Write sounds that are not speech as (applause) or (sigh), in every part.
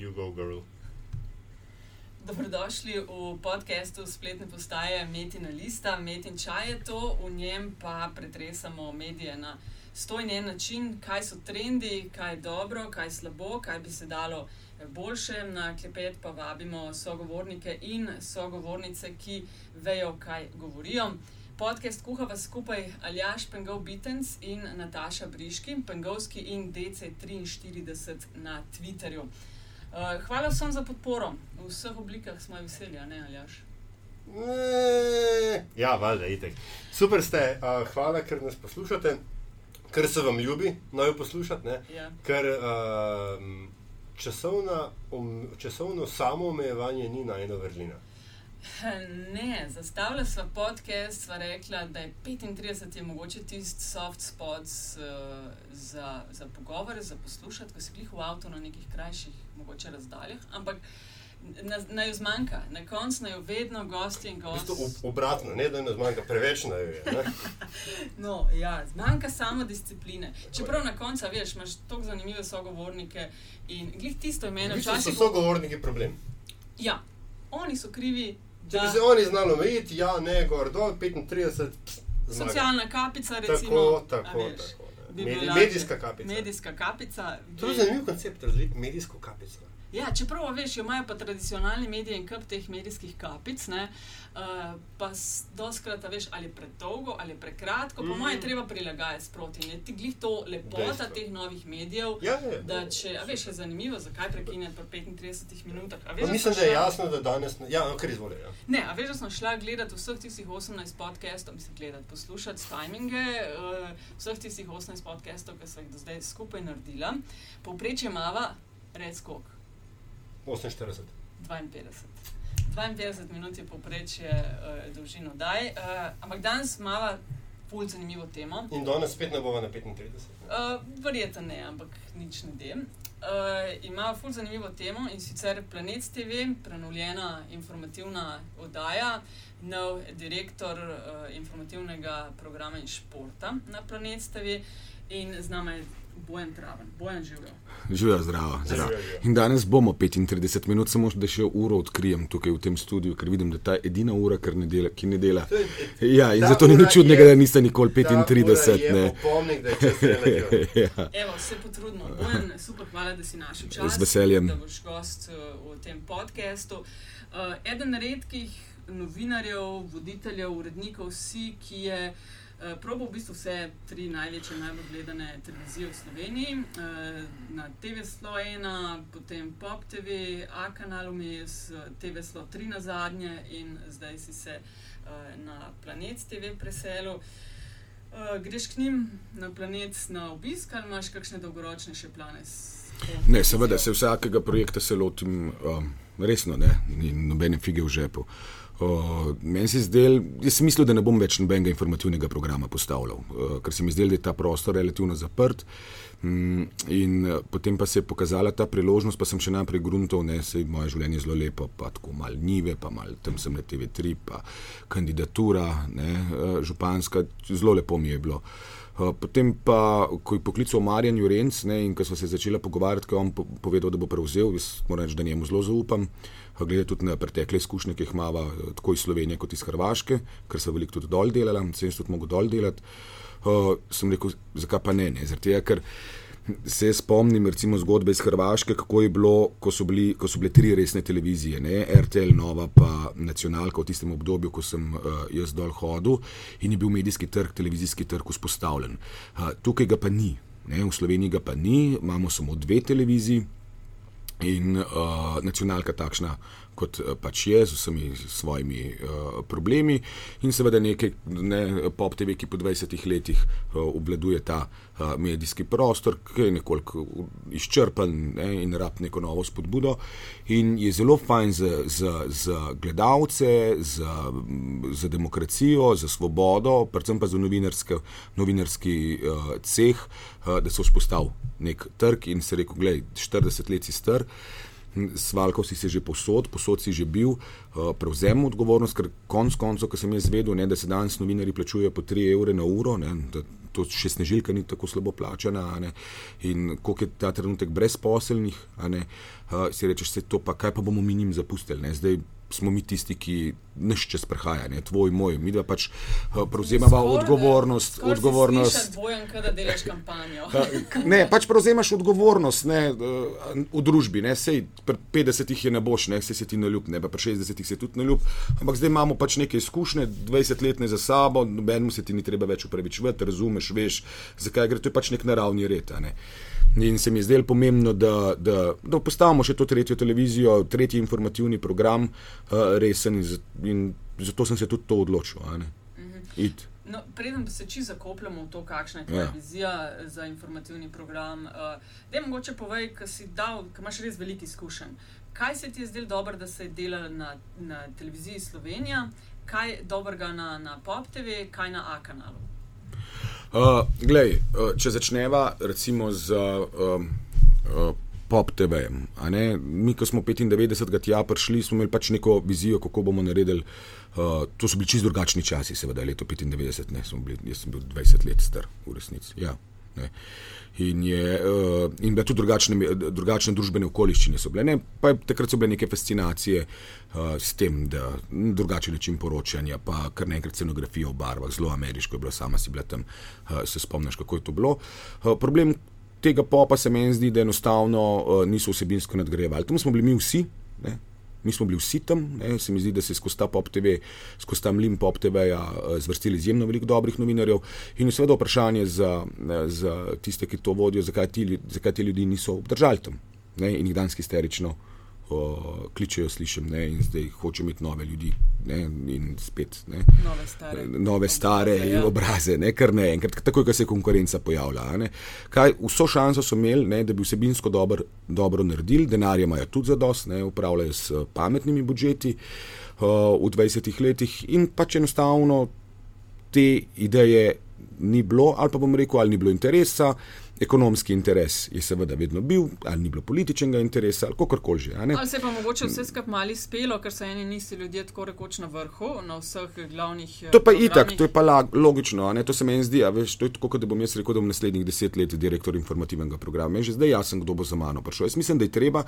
You go, girl. Dobrodošli v podkastu spletne postaje Metina Lista. Metin čaj je to, v njem pa pretresamo medije na stojni način, kaj so trendi, kaj je dobro, kaj je slabo, kaj bi se dalo boljše. Na klepet pa vabimo sogovornike in sogovornice, ki vejo, kaj govorijo. Podcast kuhava skupaj Aljaš Pengov Bitens in Nataša Briški, Pengovski in DC43 na Twitterju. Uh, hvala vsem za podporo, v vseh oblikah smo veseli, ne Aljaš. Ja, valjda, itek. Super ste, uh, hvala, ker nas poslušate, ker se vam ljubi naj poslušati. Ja. Ker uh, časovna, um, časovno samoomejevanje ni najna vrlina. (laughs) Ne, zastavila sva podcast, sva rekla, da je 35 je mogoče tisti soft spot uh, za, za pogovore, za poslušati, ko si jih v avtu na nekih krajših, mogoče razdaljah. Ampak naj jo zmanjka, na koncu naj jo vedno gosti in V gosti. bistvu ob- obratno, ne da ne zmanjka, preveč naj jo je. (laughs) No, ja, zmanjka samo discipline. Čeprav na koncu, veš, imaš tako zanimive sogovornike in glih tisto V meni bistvu so včasih. sogovorniki problem. Ja, oni so krivi, Če bi da se oni znali omejiti, ja, ne, gor dol, 35, pst, zmaga. socialna kapica, recimo. Tako, tako, veš, tako. bi Medi, medijska kapica. Medijska kapica. To je bi- zanimiv koncept, razlika medijsko kapico. Ja, čeprav veš, jo imajo pa tradicionalni mediji in kup teh medijskih kapic, ne, uh, pa doskrat, veš, ali je predolgo ali prekratko, po Mhm. mojem je treba prilagajati sproti. Je ti glih to lepota Dejstvo. teh novih medijev. Ja, je, Da, če, a veš, je zanimivo, zakaj prekinjati po 35 minutah. Veš, Pa mislim, smo da je šla- jasno, da danes. ne- Ja, no, kar izvoli. Ja. Ne, a veš, da smo šla gledati vseh tistih 18 podcastov, mislim, gledati, poslušati timinge, uh, vseh tistih 18 podcastov, ki so jih do zdaj skupaj naredila. Povprečje mava, red skok, 48. 52. 52 minut je povprečje uh, dolžino daj, uh, ampak danes mava ful zanimivo temo. In danes spet ne bova na 35. ne? Uh, Verjetno ne, ampak nič ne dem. Uh, ima ful zanimivo temo in sicer Planet TV, prenovljena informativna oddaja, nov direktor uh, informativnega programa in športa na Planet TV in z nami je Bojan Traven. Bojan živijo. Živijo zdravo. zdravo. In danes bomo 35 minut, samo da še uro odkrijem tukaj v tem studiu, ker vidim, da ta edina ura, ker ne dela, ki ne dela. Je- Ja, in ta zato ni nič čudnega, je- da niste nikoli ta ura 35. je Ne. Opomnik, da je čas (laughs) ja. Evo, se potrudimo. Bojan, super, hvala, da si našel čas. Z veseljem. Da boš gost uh, v tem podkastu. Uh, eden redkih novinarjev, voditeljev, urednikov si, ki je uh, probal v bistvu vse tri največje, najbolj gledane televizije v Sloveniji. Uh, na TV Slo 1, potem Pop TV, A kanal vmes, uh, TV Slo 3 na zadnje in zdaj si se uh, na Planet TV preselil. Greš k njim na planet na obisk ali imaš kakšne dolgoročnejše plane? s to Ne, seveda se vsakega projekta se lotim um, resno, ne, ni nobene fige v žepu. Uh, meni se zdel, jaz sem mislil, da ne bom več nobenega informativnega programa postavljal, uh, ker se mi zdel, da je ta prostor relativno zaprt. Mm, in uh, potem pa se je pokazala ta priložnost, pa sem še naprej gruntov, ne, se moje življenje je zelo lepo, pa tako mal nive, pa mal tam sem na TV3, pa kandidatura, ne, uh, županska, zelo lepo mi je bilo. Uh, Potem pa, ko je poklical Marjan Jurenc ne, in ko smo se začeli pogovarjati, ko je on po- povedal, da bo prevzel, jaz moram reči, da njemu zelo zaupam. Uh, Glede tudi na pretekle izkušnje, ki jih ima uh, tako iz Slovenije kot iz Hrvaške, ker so veliko tudi dol delali, sem tudi mogel dol delati. Uh, sem rekel, zakaj pa ne, ne? zaradi tega, ker se spomnim recimo zgodbe iz Hrvaške, kako je bilo, ko so, bili, ko so bile tri resne televizije, ne? RTL, Nova pa Nacionalka v tistem obdobju, ko sem uh, jaz dol hodil in je bil medijski trg, televizijski trg vzpostavljen. Uh, tukaj ga pa ni. Ne, v Sloveniji ga pa ni, imamo samo dve televiziji in uh, nacionalka takšna, kot uh, pač je, z vsemi svojimi uh, problemi, in seveda nekaj ne, pop TV, ki po 20 letih uh, obvladuje ta uh, medijski prostor, ki je nekoliko izčrpan ne, in rab neko novo spodbudo. In je zelo fajn za, za, za gledalce, za, za demokracijo, za svobodo, predvsem pa za novinarski uh, ceh, uh, da so vzpostavili nek trg in se rekel, gledaj, 40 let si star. Svalkov si se že posod, posod si že bil, uh, prevzem odgovornost, ker konc koncev, ko sem jaz zvedel, ne, da se danes novinari plačujejo po 3 evre na uro, ne, da to še snežilka ni tako slabo plačana ne, in koliko je ta trenutek brezposelnih, ne, uh, si rečeš, se to pa, kaj pa bomo mi njim zapustili. Ne, zdaj, smo mi tisti, ki naš čas prehaja, ne tvoj, moj. Mi da pač uh, prevzemamo odgovornost. Skor odgovornost. Bojan, da delaš kampanjo. (laughs) ne, pač prevzemaš odgovornost ne, v družbi. Ne, sej, pri 50-ih je ne boš, ne, se ti ne ljub, ne, pa pri 60-ih se tudi ne ljub. Ampak zdaj imamo pač neke izkušnje, 20-letne za sabo, nobenemu se ti ni treba več upravičevati, razumeš, veš, zakaj gre. To je pač nek naravni red. Ne. In se mi je zdelo pomembno, da, da, da postavimo še to tretjo televizijo, tretji informativni program, uh, resen in, in zato sem se tudi to odločil. Mhm. No, preden se čisto zakopljamo v to, kakšna je ta ja. vizija za informativni program, uh, da mogoče povej, ker si dal, ker imaš res veliko izkušenj. Kaj se ti je zdelo dobro, da se je delalo na, na televiziji Slovenija, kaj dobrega na, na Pop TV, kaj na A kanalu? Uh, glej, uh, če začneva recimo z uh, uh, Pop TV. Mi, ko smo 95 tja prišli, smo imeli pač neko vizijo, kako bomo naredili. Uh, to so bili čisto drugačni časi, seveda, leto 95, ne, bili, jaz sem bil 20 let star v resnici. Ja, in, je, uh, in da tudi drugačne, drugačne družbene okoliščine so bile. Ne? Takrat so bile neke fascinacije uh, s tem, da drugačen način poročanja, pa kar nekaj scenografije v barvah, zelo ameriško je bilo, sama si bila tam, uh, se spomniš, kako je to bilo. Uh, problem tega popa se meni zdi, da enostavno uh, niso vsebinsko nadgrajevali. Tam smo bili mi vsi. Ne? Mi smo bili vsi tam, ne, se mi zdi, da se je skozi ta pop TV, skozi ta mlin pop TV, ja, zvrstili izjemno veliko dobrih novinarjev. In seveda vprašanje za, za tiste, ki to vodijo, zakaj ti, zakaj ti ljudi niso obdržali tam ne, in jih danes histerično kličejo, slišim, ne, in zdaj hočejo imeti nove ljudi. Ne, in spet ne, nove stare, nove stare obraze, ja. obraze ne, kar ne enkrat, takoj, ko se je konkurenca pojavila. Kaj, vso šanso so imeli, ne, da bi vsebinsko dobro, dobro naredili, denarja imajo tudi za dost, ne, upravljajo s pametnimi budžeti uh, v 20 letih in pač enostavno te ideje ni bilo, ali pa bom rekel, ali ni bilo interesa. Ekonomski interes je seveda vedno bil, ali ni bilo političnega interesa, ali kako koli že. Ali se je pa mogoče vse skupaj mali spelo, ker so eni nisi ljudje tako rekoč na vrhu, na vseh glavnih. To je pa programih. itak, to je pa logično, to se meni zdi. Veš, to je tako, da bom jaz rekel, da bom naslednjih deset let direktor informativnega programa. Meni že zdaj jasno, kdo bo za mano prišel. Jaz mislim, da je treba,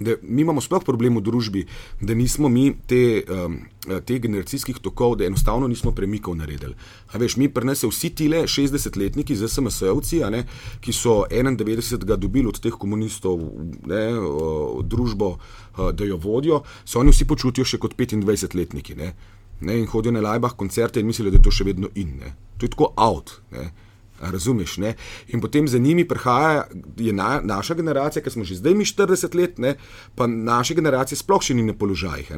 da mi imamo sploh problem v družbi, da nismo mi te. Um, Eh, teh generacijskih tokov, da enostavno nismo premikov naredili. A veš, mi prenesemo vsi tile 60-letniki, zdaj smo SEOci, ki so 91. dobili od teh komunistov ne, o, družbo, a, da jo vodijo, se oni vsi počutijo še kot 25-letniki. Ne, ne, in hodijo na lajbah koncerte in mislijo, da je to še vedno in. Ne. To je tako out. Ne. Razumeš? Ne? In potem za njimi prihaja na, naša generacija, ki smo že zdaj mi 40 let, ne? pa naše generacije sploh še ni na položajih.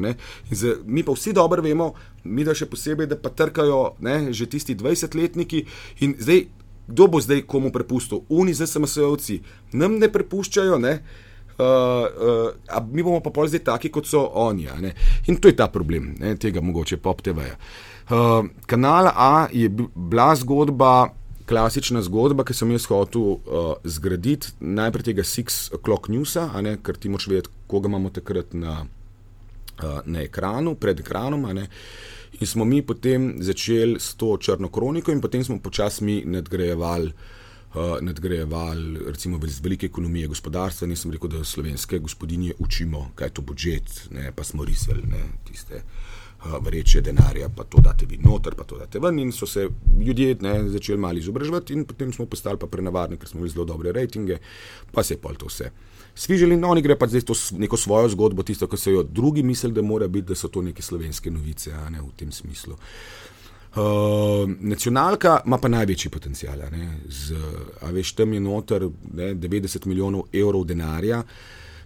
Z, mi pa vsi dobro vemo, mi da še posebej, da pa trkajo ne? že tisti 20-letniki in zdaj, kdo bo zdaj komu prepustil? Uni za SMSO-ovci nam ne prepuščajo. Ne? Uh, uh, mi bomo pa pol zdaj taki, kot so oni. In to je ta problem, ne, tega mogoče pop TV-ja. Uh, kanal A je bila zgodba, klasična zgodba, ki sem jaz hotel uh, zgraditi, najprej tega Six O'Clock Newsa, ne, ker ti moč vedeti, koga imamo takrat na, uh, na ekranu, pred ekranom. In smo mi potem začeli s to črno kroniko, in potem smo počasi mi nadgrajevali. Uh, nadgrajevali, recimo, iz velike ekonomije gospodarstva. Nisem rekel, da slovenske gospodinje učimo, kaj je to budžet, ne, pa smo risali ne, tiste uh, vreče denarja, pa to date vi noter, pa to date ven. In so se ljudje ne, začeli malo izobraževati, in potem smo postali pa prenavarni, ker smo imeli zelo dobre rejtinge, pa se je pol to vse. Svižili in oni gre pa zdaj to neko svojo zgodbo, tisto, kar so jo drugi mislili, da mora biti, da so to neke slovenske novice, a ne v tem smislu. Uh, nacionalka ima pa največji potencial. A veš, tam je noter ne, 90 milijonov evrov denarja,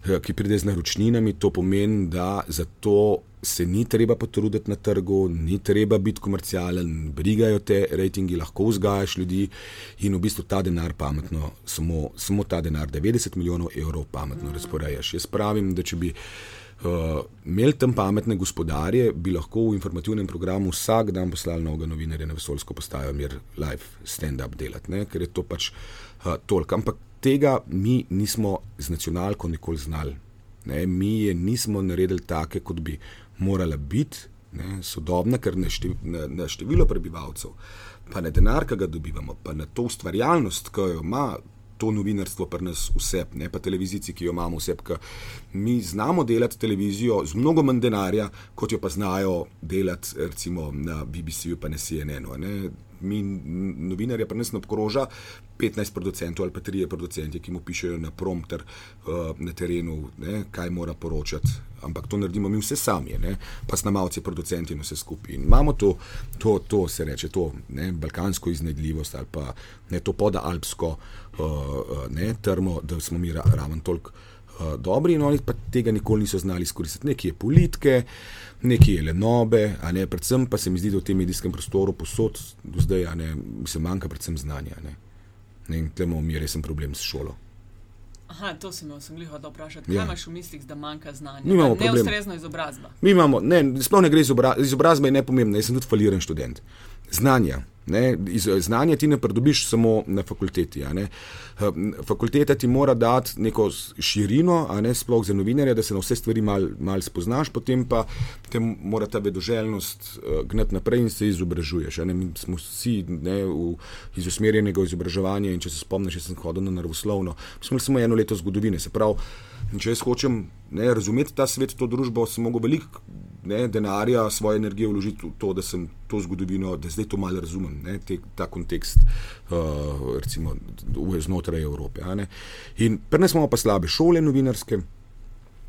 ki pride z naročninami. To pomeni, da za to se ni treba potruditi na trgu, ni treba biti komercialen, brigajo te rejtingi, lahko vzgajaš ljudi in v bistvu ta denar pametno, samo, samo ta denar, 90 milijonov evrov pametno mm. razporejaš. Jaz pravim, da če bi uh, imeli tam pametne gospodarje, bi lahko v informativnem programu vsak dan poslali novega novinarja na vesoljsko postajo, mir live stand-up delati, ne? ker je to pač uh, toliko. Ampak tega mi nismo z nacionalko nikoli znali Ne, mi je nismo naredili take, kot bi morala biti, ne, sodobna, ker na, štev, na, na število prebivalcev, pa na denar, ki ga dobivamo, pa na to ustvarjalnost, ki jo ima to novinarstvo pri nas vse, ne pa televiziji, ki jo imamo vse. Mi znamo delati televizijo z mnogo manj denarja, kot jo pa znajo delati recimo na BBC-ju, pa na CNN-u. Mi, novinarje, pa nas obkroža 15 producentov ali pa 3 producenti, ki mu pišejo na prompter uh, na terenu, ne, kaj mora poročati. Ampak to naredimo mi vse sami, ne, pa snamalci, producenti in vse skupaj. In imamo to, to, to se reče, to ne, balkansko iznajdljivost ali pa ne, to podalpsko uh, ne, termo, da smo mi ra, ravno toliko uh, dobri in oni pa tega nikoli niso znali izkoristiti. Nekje je politike, nekje je lenobe, a ne, predvsem pa se mi zdi, da v tem medijskem prostoru posod do zdaj, a ne, se manjka predvsem znanja. Ne. Ne, in imamo mi resen problem s šolo. Aha, to sem jaz hotel vprašati. Kaj ja. imaš v mislih, da manjka znanja? Mi imamo neustrezno izobrazbo. Mi imamo, ne, sploh ne gre izobra, izobrazba, je nepomembna, jaz sem tudi faliran študent. Znanja. Ne, znanje ti ne pridobiš samo na fakulteti. Fakulteta ti mora dati neko širino, ne sploh za novinarja, da se na vse stvari malo mal spoznaš, potem pa te mora ta vedoželjnost uh, gnati naprej in se izobražuješ. Mi smo vsi ne, v, iz usmerjenega izobraževanja in če se spomniš, jaz sem hodil na naravoslovno, smo imeli samo eno leto zgodovine. Se pravi, če jaz hočem ne, razumeti ta svet, to družbo, sem mogel veliko ne, denarja, svoje energije vložiti v to, da sem to zgodovino, da zdaj to malo razumem, ne, te, ta kontekst uh, recimo, znotraj Evrope. In pri nas imamo pa slabe šole novinarske,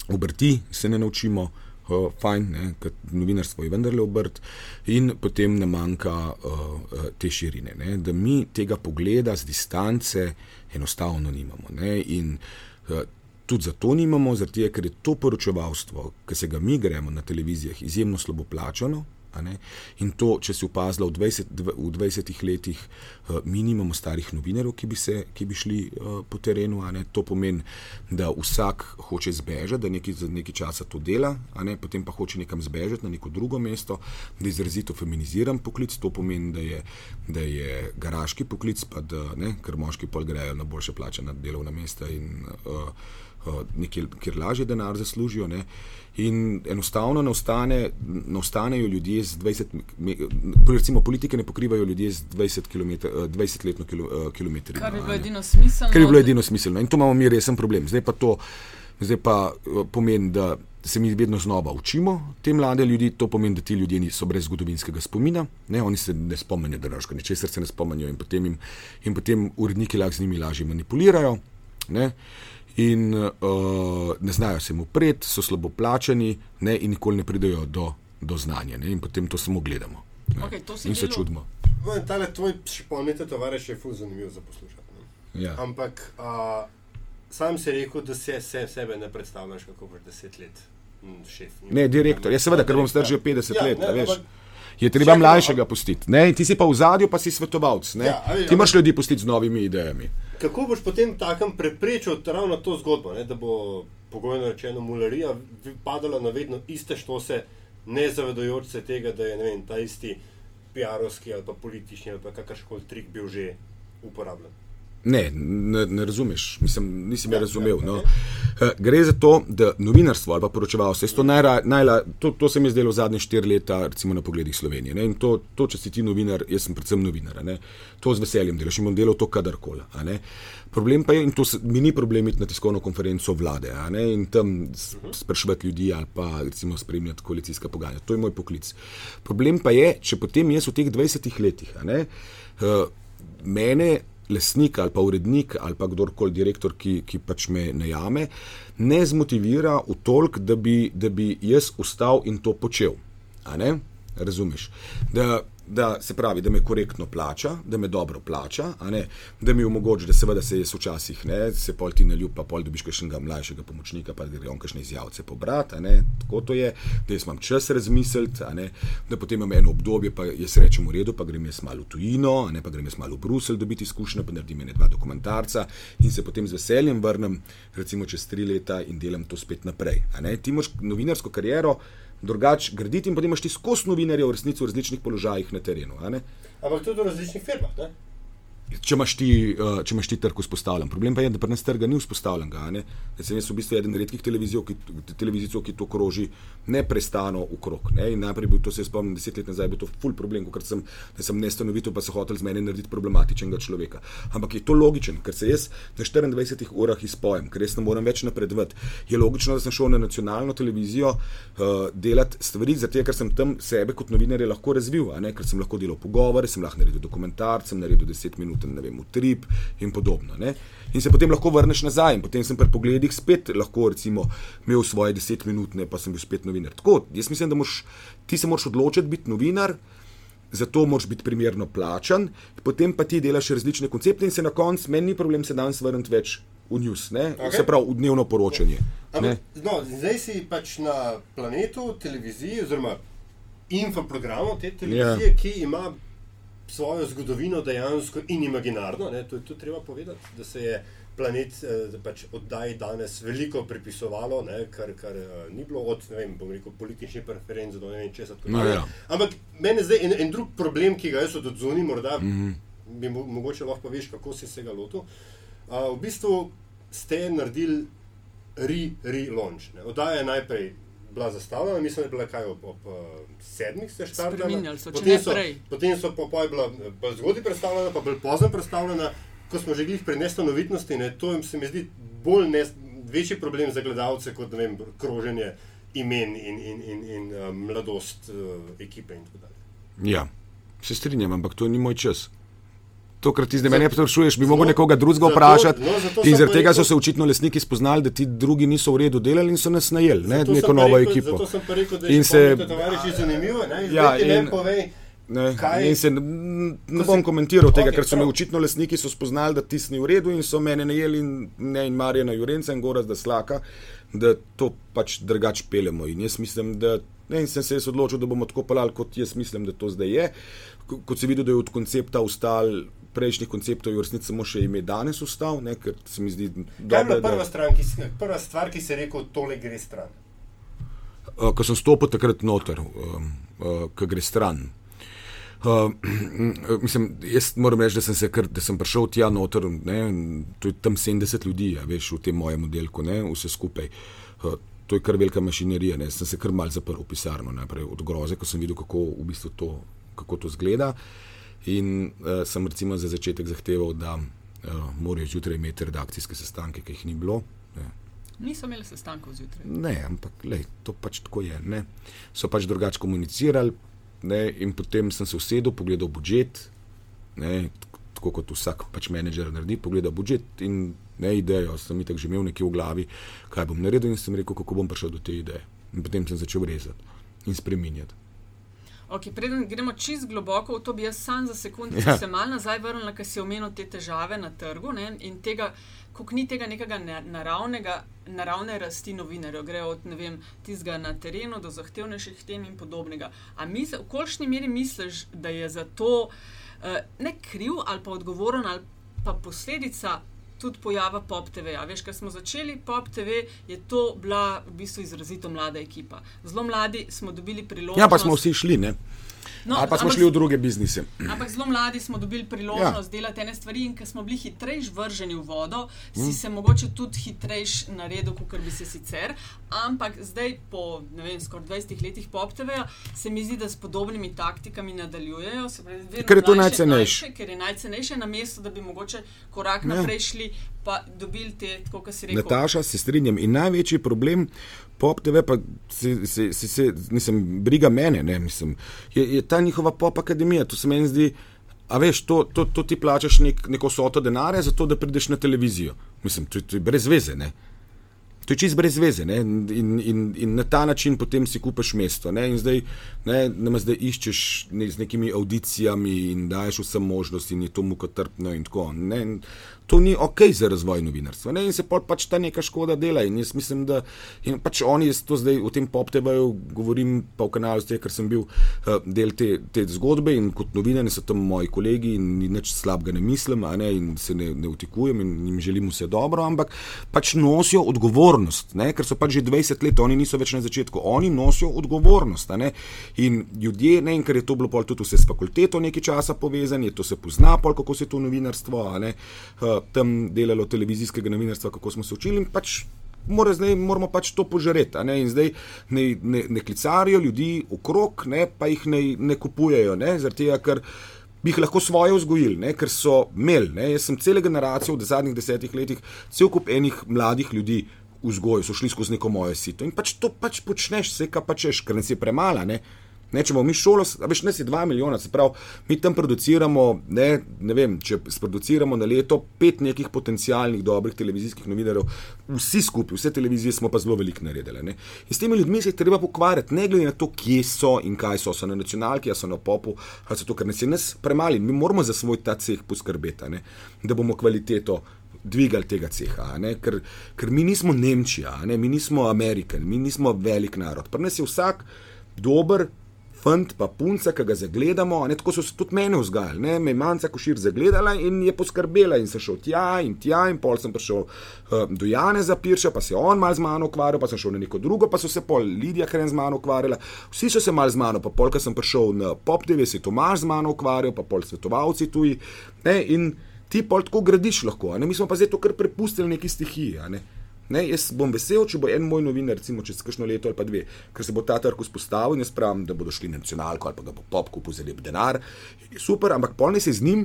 obrti se ne naučimo. Uh, fajn, ne, ker novinarstvo je vendarle obrt, in potem nam manjka uh, te širine. Ne, da mi tega pogleda z distance enostavno nimamo. Ne, in uh, tudi zato nimamo, zato ker je to poročevalstvo, ki se ga mi gremo na televizijah, izjemno slabo plačano. In to, če si opazila v 20, v 20 letih, uh, mi nimamo starih novinarjev, ki bi, se, ki bi šli uh, po terenu. To pomeni, da vsak hoče zbežati, da nekaj za nekaj časa to dela, potem pa hoče nekam zbežati na neko drugo mesto, da je izrazito feminiziran poklic. To pomeni, da je, da je garaški poklic, pa da, ne, ker moški pol grejo na boljše plačena delovna mesta. In, uh, nekje, kjer lažje denar zaslužijo. Ne. In enostavno ne, ostane, ne ostanejo ljudje z 20, recimo politike ne pokrivajo ljudje z 20, km, 20 letno kilometrino. Kar bi bilo edino smiselno. Kar bi bilo edino smiselno. In to imamo mi resen problem. Zdaj pa to zdaj pa pomeni, da se mi vedno znova učimo te mlade ljudi, to pomeni, da ti ljudje niso brez zgodovinskega spomina, ne, oni se ne spomnijo, da raško, ničesar se ne spomnijo in potem, jim, in potem uredniki lahko z njimi lažje manipulirajo. Ne in uh, ne znajo se mu pred, so slabo plačani ne, in nikoli ne pridejo do, do znanja. Ne, in potem to samo gledamo okay, in se čudimo. Ta tvoj šipomete tovariš je fuz zanimiv za poslušati. Ja. Ampak uh, sam si rekel, da se, se sebe ne predstavljaš, kako boš deset let. Šef, ne, direktor. Ja, seveda, ker bom star že 50 ja, let. Ne, veš, ampak, je treba mlajšega pustiti. Ti si pa v zadju, pa si svetovalec. Ja, ti imaš ljudi pustiti z novimi idejami. Kako boš potem takem preprečil ravno to zgodbo, ne? da bo pogojno rečeno mularija padala na vedno iste štose, ne zavedajoč se tega, da je vem, ta isti PR-ovski ali pa politični ali kakrškoli trik bil že uporabljen. Ne, ne, ne razumeš, mislim, nisem ja, razumel. Ja, no. ja. Gre za to, da novinarstvo ali pa poročevalstvo, to, to, to se mi je zdelo zadnje štiri leta, recimo na pogledih Slovenije. Ne. In to, to, če si ti novinar, jaz sem predvsem novinar, ne. to z veseljem delaš in bom delal to kadarkoli. Problem pa je, in to se, mi ni problem iti na tiskovno konferenco vlade in tam spraševati ljudi ali pa recimo spremljati koalicijska pogajanja. To je moj poklic. Problem pa je, če potem jaz v teh 20 letih, ne, uh, mene lesnik ali pa urednik ali pa kdorkoli direktor, ki, ki pač me najame, ne zmotivira v tolk, da bi, da bi jaz ustal in to počel. Razumeš? Da, da se pravi, da me korektno plača, da me dobro plača, da mi omogoča, da seveda se jaz včasih ne, se pol ti naljub, pa pol dobiš še enega mlajšega pomočnika, pa gre on kakšne izjavce pobrati, tako to je, da jaz imam čas razmisliti, da potem imam eno obdobje, pa jaz rečem v redu, pa grem jaz malo v tujino, ne, pa grem jaz malo v Bruselj dobiti izkušnje, pa naredim ene dva dokumentarca in se potem z veseljem vrnem, recimo čez tri leta in delam to spet naprej. Ti imaš novinarsko kariero, drugače graditi in potem imaš ti skozi novinarje v resnici v različnih položajih na terenu. Ampak tudi v različnih firmah. Ne? Če imaš ti, uh, če imaš ti trg vzpostavljen. Problem pa je, da pri nas trga ni vzpostavljen. Da sem jaz v bistvu eden redkih televizij, ki, ki to kroži neprestano v krog. Ne? Najprej bil to, se spomnim, deset let nazaj, bil to ful problem, ker sem, sem nestanovitev, pa so hoteli z meni narediti problematičnega človeka. Ampak je to logičen, ker se jaz na 24 urah izpojem, ker res ne morem več napredovati. Je logično, da sem šel na nacionalno televizijo uh, delati stvari, zato ker sem tam sebe kot novinar lahko razvil, ker sem lahko delal pogovore, sem lahko naredil dokumentarce, sem naredil 10 minut ne vem, utrip in podobno. Ne? In se potem lahko vrneš nazaj, in potem sem pri pogledih spet lahko recimo, imel svoje deset minut, pa sem bil spet novinar. Tako, jaz mislim, da moš, ti se moraš odločiti biti novinar. Zato moraš biti primerno plačan, potem pa ti delaš različne koncepte, in se na koncu, meni ni problem se danes vrniti več v news, okay. se pravi v dnevno poročanje. Ampak, no, zdaj si pač na planetu televizije, oziroma infoprogramu te televizije, yeah. ki ima svojo zgodovino dejansko in imaginarno. Ne, to je tudi treba povedati, da se je planet eh, pač oddaj danes veliko pripisovalo, ne, kar, kar eh, ni bilo od vem, rekel, političnih preferenc do ne vem česa. No, ja. Ampak meni zdaj en, en drug problem, ki ga jaz od zunaj morda mm -hmm. bi mo mogoče lahko veš, kako si se ga lotil. Uh, v bistvu ste naredili re-launch. Re Oddaja je najprej bila zastavljena, mislim, da je bila kaj ob, ob uh, sedmih se štartala. Potem so, potem so po, po bila zgodaj predstavljena, pa bolj pozno predstavljena, ko smo že glih pri nestanovitnosti. Ne, to jim se mi zdi bolj ne, večji problem za gledalce kot vem, kroženje imen in, in, in, in uh, mladost uh, ekipe in tako dalje. Ja, se strinjam, ampak to ni moj čas. To, kar ti zdaj meni sprašuješ, bi lahko nekoga drugega vprašati. No, in zaradi tega so se očitno lesniki spoznali, da ti drugi niso v redu delali in so nas najeli, ne, neko novo rekel, ekipo. Zato sem pa rekel, da in se tovariši zanimivo, ne, ja, in, povej, ne, in se ne bom komentiral tega, okay, ker so me očitno lesniki spoznali, da ti si v redu in so mene najeli in, ne, in Marjana Jurenca in Goraz da slaka, da to pač drugač pelemo. In jaz mislim, da. Ne, in sem se odločil, da bomo tako pelali, kot jaz mislim, da to zdaj je. Kot se vidi, da je od koncepta ustal prejšnjih konceptov, v resnici samo še ime danes ustal, ne, ker se mi zdi, da je to prva, stran, ki, prva stvar, ki se je rekel, tole gre stran. Uh, ko sem stopil takrat noter, uh, uh, ko gre stran. Uh, (clears throat) mislim, jaz moram reči, da sem, kar, da sem prišel tja noter, ne, to je tam 70 ljudi, ja, veš, v tem mojem modelku, ne, vse skupaj. Uh, to je kar velika mašinerija, ne, sem se kar mal zaprl v pisarno, najprej od groze, ko sem videl, kako v bistvu to, kako to zgleda. Uh, In uh, sem recimo za začetek zahteval, da uh, morajo zjutraj imeti redakcijske sestanke, ki jih ni bilo. Ne. Niso imeli sestankov zjutraj. Ne, ampak lej, to pač tako je. Ne. So pač drugače komunicirali. Ne, in potem sem se usedel, pogledal budžet, ne, tako kot vsak pač menedžer naredi, pogledal budžet in ne idejo. Sem jih že imel nekje v glavi, kaj bom naredil, in sem rekel, kako bom prišel do te ideje. In potem sem začel rezati in spremenjati. Okay, preden gremo čist globoko v to, bi jaz sam za sekundu ja. se mal nazaj vrnil, ker si omenil te težave na trgu ne, in tega, kako ni tega nekega naravnega, naravne rasti novinarjev, gre od tistega na terenu do zahtevnejših tem in podobnega. Ampak v kolikšni meri misliš, da je za to uh, ne kriv ali pa odgovoren ali pa posledica tudi pojava Pop TV. -ja. Veš, ker smo začeli Pop TV, je to bila v bistvu izrazito mlada ekipa. Zelo mladi smo dobili priložnost. Ja, pa smo vsi šli, ne? No, Ali pa smo ampak, šli v druge biznise. Ampak zelo mladi smo dobili priložnost ja. delati ene stvari, in ker smo bili hitrejši vrženi v vodo, si mm. se mogoče tudi hitrejši naredil, kot bi se sicer. Ampak zdaj, po vem, skoraj 20 letih PopTV-ja, se mi zdi, da s podobnimi taktikami nadaljujejo. Pravi, ker je to najcenejše. Ker je najcenejše na mestu, da bi mogoče korak ja. naprej šli, pa dobili te, kot si rekel. Nataša, se strinjam. In največji problem pop TV, pa se, se, se, se nisem briga mene, ne, mislim, je, je ta njihova pop akademija. To se meni zdi, a veš, to, to, to ti plačaš nek, neko soto denarja, zato da prideš na televizijo. Mislim, to, to je brez veze. Ne. To je čist brez veze in, in, in, in na ta način potem si kupiš mesto. Ne? In zdaj, ne, ne zdaj iščeš ne, z nekimi audicijami in daješ vse možnosti, in je to mukotrpno in tako. Ne? To ni ok za razvoj novinarstva. Ne? In se pač ta neka škoda dela. In jaz mislim, da pač oni to zdaj v tem pop-tebeju govorim, pa v kanalu, zdaj, ker sem bil uh, del te, te zgodbe in kot novinar so tam moji kolegi in nič slabega ne mislim, ne? in se ne, ne utikujem in jim želim vse dobro, ampak pač nosijo odgovornost odgovornost, ne? ker so pač že 20 let, oni niso več na začetku, oni nosijo odgovornost. In ljudje, ne, in ker je to bilo pol tudi vse s fakulteto nekaj časa povezano, to se pozna, pol, kako se to novinarstvo, ne, tam delalo televizijskega novinarstva, kako smo se učili in pač. Mora zdaj, moramo pač to požreti. Ne? In zdaj ne, ne, ne klicarijo ljudi okrog, ne, pa jih ne, ne kupujejo, ne? zaradi tega, ker bi jih lahko svoje vzgojili, ne? ker so imeli. Jaz sem cele generacije v zadnjih desetih letih, cel kup enih mladih ljudi vzgojil, so šli skozi neko moje sito. In pač to pač počneš, vse kar pačeš, ker nas je premala. Ne? Ne, če bomo mi šolo, veš, nas je 2 milijona, se pravi, mi tam produciramo, ne, ne vem, če sproduciramo na leto pet nekih potencialnih dobrih televizijskih novinarjev, vsi skupaj, vse televizije smo pa zelo veliko naredili. Ne. In s temi ljudmi se je treba pokvarjati, ne glede na to, kje so in kaj so, so na nacionalki, so na popu, ali so to, ker nas je nas premali. Mi moramo za svoj ta ceh poskrbeti, ne, da bomo kvaliteto dvigali tega ceha, ker, ker mi nismo Nemčija, ne, mi nismo Amerika, mi nismo velik narod. Pri nas je vsak dober. Fant pa punca, ki ga zagledamo, ne tako so se tudi mene vzgajali. Ne? Me je manjka košir zagledala in je poskrbela, in sem šel tja in tja, in pol sem prišel uh, do Jane Zapirša, pa se je on mal z mano ukvarjal, pa sem šel na neko drugo, pa so se pol Lidija Hren z mano ukvarjala, vsi so se mal z mano, pa pol, ko sem prišel na Pop TV, se je Tomaž z mano ukvarjal, pa pol svetovalci tuji. Ne? In ti pol tako gradiš lahko, ne? mi smo pa zdaj to kar prepustili neki stihiji. ne. Ne, jaz bom vesel, če bo en moj novinar, recimo čez kakšno leto ali pa dve, ker se bo ta trg vzpostavil in jaz pravim, da bodo šli na nacionalko ali pa ga bo pop kupil za lep denar. Super, ampak polni se z njim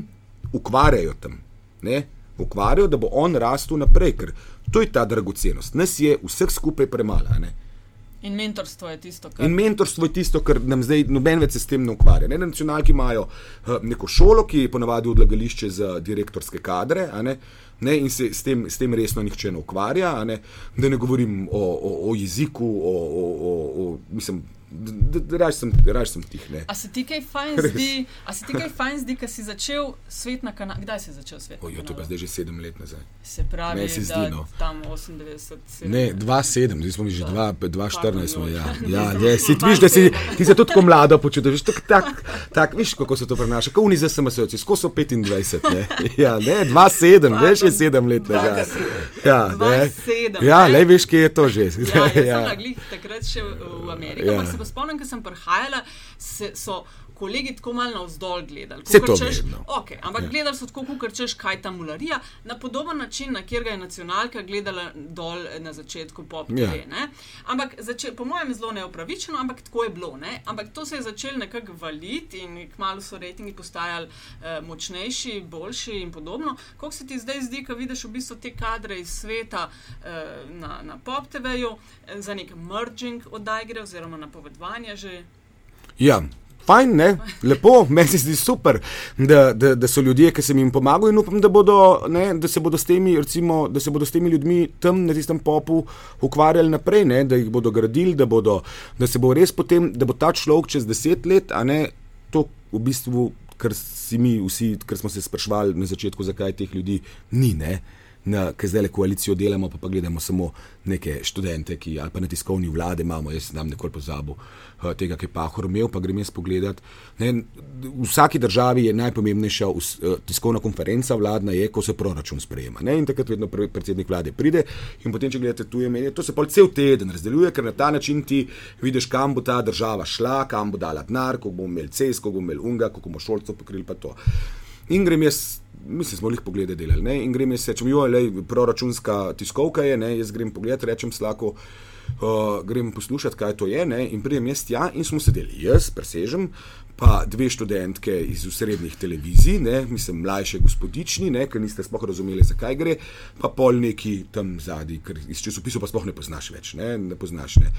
ukvarjajo tam. Ne? Ukvarjajo, da bo on rastel naprej, ker to je ta dragocenost. Nas je vseh skupaj premalo. In mentorstvo je tisto, kar In mentorstvo je tisto, kar nam zdaj noben več se s tem ne ukvarja. Ne? Na nacionalki imajo uh, neko šolo, ki je ponavadi odlagališče za direktorske kadre. Ne? In se s tem, s tem resno nihče ne ukvarja, ne? da ne govorim o, o, o jeziku, o, o, o, o mislim, raje sem, raje sem tih. Ne. A se ti kaj fajn Res. zdi, a se ti kaj fajn zdi, ker si začel svet na kanalu? Kdaj si začel svet? Ojo, to je pa zdaj že sedem let nazaj. Se pravi, Meni se zdi, da no. tam 98, Ne, 2-7, zdaj smo mi že 2-14. smo, Ja, ja, (laughs) ja, si ti vidiš, da si, ti se tudi tako mlado počutiš. Tak, tak, tak, viš, kako se to prenaša. Kot oni za SMS-ovci, skozi so 25. Ne, (laughs) ja, ne 2-7, veš, je 7 let nazaj. Ja, ne. 2,7, Ja, ne. le veš, kje je to že. Ja, (laughs) sem Ja. takrat še v Ameriki, Ja. Se pa spomnim, ko sem prihajala, se, so kolegi tako malo navzdol gledali. Kakor to češ, okay, ampak Ja. gledali so tako, kot češ, kaj ta mularija, na podoben način, na kjer ga je nacionalka gledala dol eh, na začetku pop TV. Ja. Ampak začel, po mojem zelo neopravičeno, ampak tako je bilo. Ne? Ampak to se je začelo nekako valiti in kmalo so rejtingi postajali uh, močnejši, boljši in podobno. Kako se ti zdaj zdi, ko vidiš v bistvu te kadre iz sveta uh, na, na pop TV-ju, eh, za nek merging oddaj gre oziroma napovedovanje že. Ja. Fajn, ne? lepo, (laughs) meni se zdi super, da, da, da so ljudje, ki sem jim pomagal, in upam, da, bodo, ne, da, se bodo temi, recimo, da se bodo s temi ljudmi tam na tistem popu ukvarjali naprej, ne, da jih bodo gradili, da, bodo, da se bo res potem, da bo ta človek čez deset let, a ne to v bistvu, kar si mi vsi, kar smo se sprašvali na začetku, zakaj teh ljudi ni. Ne? Na, ker zdaj le koalicijo delamo, pa, pa gledamo samo neke študente, ki, ali pa na tiskovni vlade imamo, jaz sem nekoli pozabil uh, tega, ki je Pahor imel, pa grem jaz pogledat. Ne, v vsaki državi je najpomembnejša uh, tiskovna konferenca vladna, je, ko se proračun sprejema. Ne, in takrat vedno pre, predsednik vlade pride in potem, če gledate tuje medije, to se pol cel teden razdeljuje, ker na ta način ti vidiš, kam bo ta država šla, kam bo dala denar, kako bomo imeli CES, kako bomo imeli UNGA, kako bomo šolcev pokrili pa to. In grem jaz, mislim, smo jih poglede delali. Ne? In grem jaz, rečem, jo, le proračunska tiskovka je, ne? jaz grem pogled, rečem slako, uh, grem poslušati, kaj to je. Ne? In pridem jaz tja in smo sedeli, jaz, presežem, pa dve študentke iz srednjih televizij, ne? mislim, mlajše gospodični, ne? ker niste sploh razumeli, zakaj gre, pa pol neki tam zadnji, ker iz časopisov pa sploh ne poznaš več, ne, ne poznaš. Ne?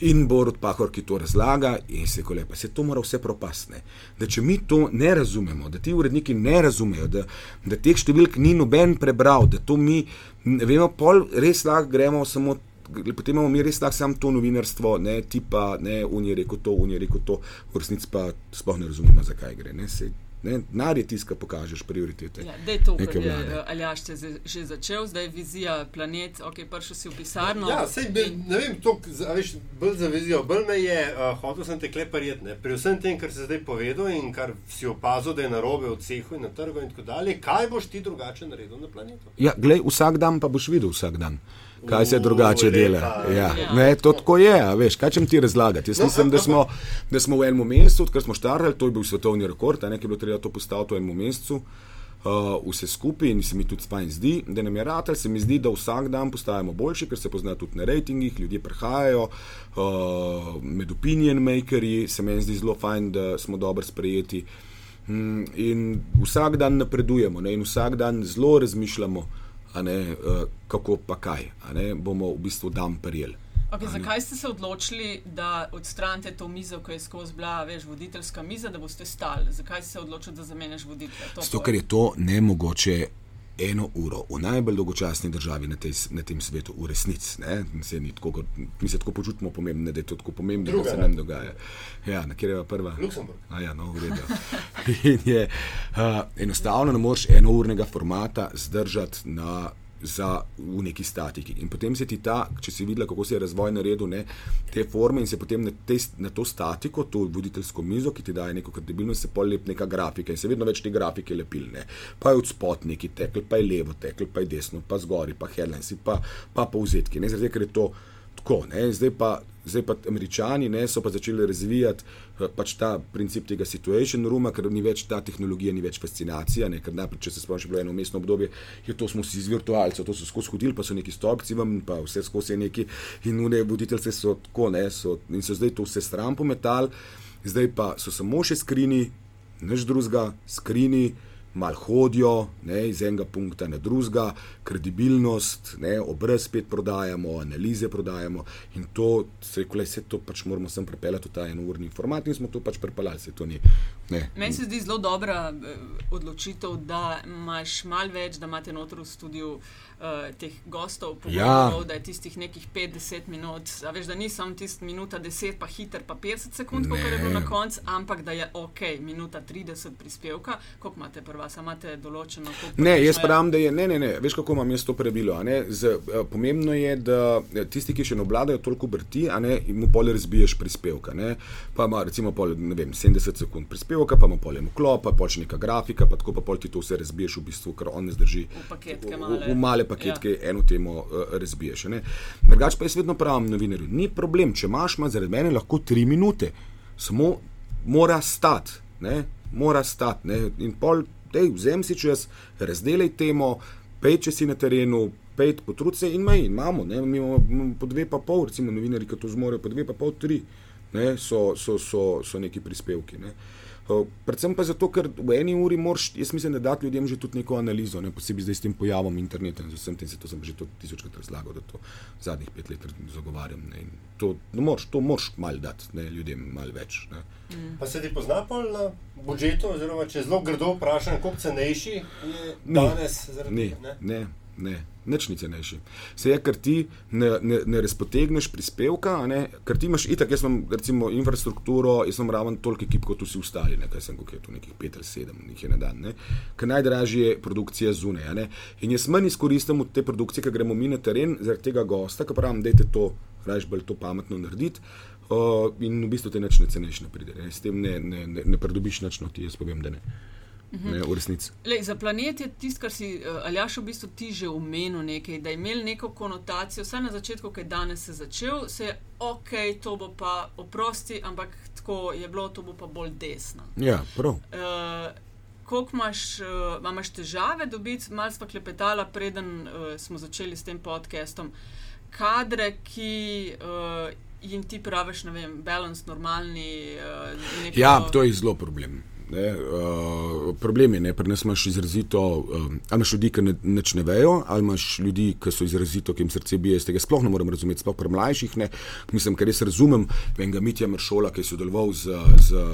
In Borod Pahor, ki to razlaga, in se ko lepa, se to mora vse propasne. Da če mi to ne razumemo, da ti uredniki ne razumejo, da, da teh številk ni noben prebral, da to mi, ne vemo, pol res lahko gremo samo. Potem imamo mi res lahko samo to novinarstvo, ne tipa, ne unije rekel to, unije rekel to, v resnici pa sploh ne razumemo, zakaj gre. Ne, se, ne, nar je tiska, pokažeš prioritete. Ja, da je to, kar je eh, Aljaš te že začel, zdaj vizija, planet, ok, prišel si v pisarno. Ja, sej, be, ne vem, to, a veš, bolj za vizijo, bolj me je, uh, hotel sem te kleparjet, ne, pri vsem tem, kar si zdaj povedal in kar si opazil, da je narobe v cehu in na trgu in tako dalje, kaj boš ti drugače naredil na planetu? Ja, glej, vsak dan pa boš videl vsak dan. Kaj se drugače dela. Ja. Ne, to tako je, veš, kaj čem ti razlagati. Jaz No, mislim, da ampak- smo, da smo v enem mesecu, odkar smo štartali, to je bil svetovni rekord, a ne, ki je bilo treba to postaviti v enem mesecu. Uh, vse skupaj in se mi tudi fajn zdi, da nam je ratelj, se mi zdi, da vsak dan postajamo boljši, ker se pozna tudi na rejtingih, ljudje prihajajo, uh, med opinion makerji se meni zdi zelo fajn, da smo dobro sprejeti. Mm, in vsak dan napredujemo ne, in vsak dan zelo razmišljamo, a ne, uh, kako pa kaj, a ne, bomo v bistvu dan prijeli. Okay, zakaj ste se odločili, da odstranite to mizo, ki je skozi bila, veš, voditeljska miza, da boste stali? Zakaj si se odločili, da zamenjaš voditelja? To Zato, ker je to nemogoče eno uro v najbolj dolgočasni državi na, tej, na tem svetu, v resnici. Mi se tako počutimo pomembne, da je to tako pomembno, Druga, da se ne? nam dogaja. Ja, na kjer je prva? Luksemburg. A ja, no, v redu. (laughs) In je, uh, enostavno ne moreš enournega formata zdržati na. Za, v neki statiki. In potem se ti ta, če si videla, kako se je razvoj naredil, ne, te forme, in se potem na, te, na to statiko, to voditeljsko mizo, ki ti daje neko kredibilnost, se pol lep neka grafika in se vedno več te grafike lepilne. Pa je od spod neki tekel, pa je levo tekel, pa je desno, pa zgori, pa headlines, pa, pa povzetki. Ne, zaradi, ker je to tako. Ne, zdaj pa. Zdaj pa američani ne, so pa začeli razvijati eh, pač ta princip tega situation rooma, ker ni več ta tehnologija, ni več fascinacija. Ne, ker najprej, če se spomniš, bilo je eno mestno obdobje, je to smo si iz virtualcev, to so skozi hodili, pa so neki stolpci vam, pa vse skozi je neki in une voditeljce so tako, ne, so, in so zdaj to vse stran pometali, zdaj pa so samo še skrini, nič drugega, skrini. Mal hodijo ne, iz enega punkta na drugega, kredibilnost, ne, obraz spet prodajamo, analize prodajamo in to, se rekole, vse to pač moramo sem pripeljati v ta enourni format in smo to pač pripeljali, se to ni. Ne. Meni se zdi zelo dobra eh, odločitev, da imaš malo več, da imate noter v studiu uh, teh gostov, Ja. pogovorov, da je tistih nekih 5-10 minut. A veš, da ni samo tisti minuta 10, pa hiter, pa 50 sekund, kot je bilo na koncu, ampak da je ok, minuta 30 prispevka. Koliko imate prva, samo imate določeno? Ne, jaz pravim, da je, ne, ne, ne, veš kako imam jaz to prebilo. a Z, eh, pomembno je, da eh, tisti, ki še ne obvladajo toliko brti, a ne, mu pol razbiješ prispevka. Ne, pa ima recimo pol, ne vem, 70 sekund prispevka, pa ima pol en vklop, pa pol še neka grafika, pa tako pa pol ti to vse razbiješ v bistvu, ker on ne zdrži. V paketke male. V, v male paketke ja. eno temo uh, razbiješ. Drugač pa jaz vedno pravim novinarju, ni problem, če imaš, ima zaradi mene lahko tri minute, samo mora stati, ne, mora stati. ne. In pol, dej, vzem si čas, razdelaj temo, pej, če si na terenu. Pet, potrud se in mej, imamo, ne, mi imamo po dve pa pol, recimo novinari, ki to zmorejo, po dve pa pol, tri, ne, so, so, so, so neki prispevki. Ne. Uh, Predvsem pa zato, ker v eni uri moraš, jaz mislim, da dati ljudem že tudi neko analizo, ne posebej zdaj s tem pojavom interneta in z vsem tem, se to sem že tisočkrat razlagal, da to zadnjih pet let zagovarjam. Ne, in to, no, moraš, to moraš mal dati ne, ljudem mal več. Ne. Pa se ti pozna pol na budžetu, oziroma če zelo grdo vprašam, koliko cenejši je Ni. danes zaradi Ne, tega, ne? ne, ne, nič ni cenejši. Se je, ker ti ne, ne, ne razpotegneš prispevka, ne, ker ti imaš itak, jaz imam recimo infrastrukturo, jaz imam raven toliko ekip kot vsi ostali, ne, kaj sem koliko je tu nekih pet ali sedem, jih je na dan, ne. Ker najdražje je produkcija zunaj, ne. In jaz manj izkoristim od te produkcije, ker gremo mi na teren, zaradi tega gosta, ki pravim, dajte to, rajš bolj to pametno narediti. Uh, in v bistvu te nič ne ceneš, ne pride. Ne. S tem ne, ne, ne, ne pridobiš nič, no ti jaz povem, da ne. Ne v resnici. Lej, za planet je tisto, kar si uh, Aljaš v bistvu ti že omenil, nekaj, da je imel neko konotacijo, vsaj na začetku, ki je danes se začel, se je ok, to bo pa oprosti, ampak tako je bilo, to bo pa bolj desno. Ja, prav. Uh, Koliko imaš, uh, imaš težave dobiti, malo smo klepetali, preden uh, smo začeli s tem podcastom, kadre, ki uh, jim ti praviš, ne vem, balans, normalni. Uh, neko, Ja, to je zelo problem. Ne, uh, problem je, ne, pri nas imaš izrazito, um, ali imaš ljudi, ki ne, nič ne vejo, ali imaš ljudi, ki so izrazito, ki jim srce bije, tega sploh ne morem razumeti, sploh pri mlajših. Ne, mislim, ker res razumem, vem ga Mitja Mršola, ki je sodeloval z, z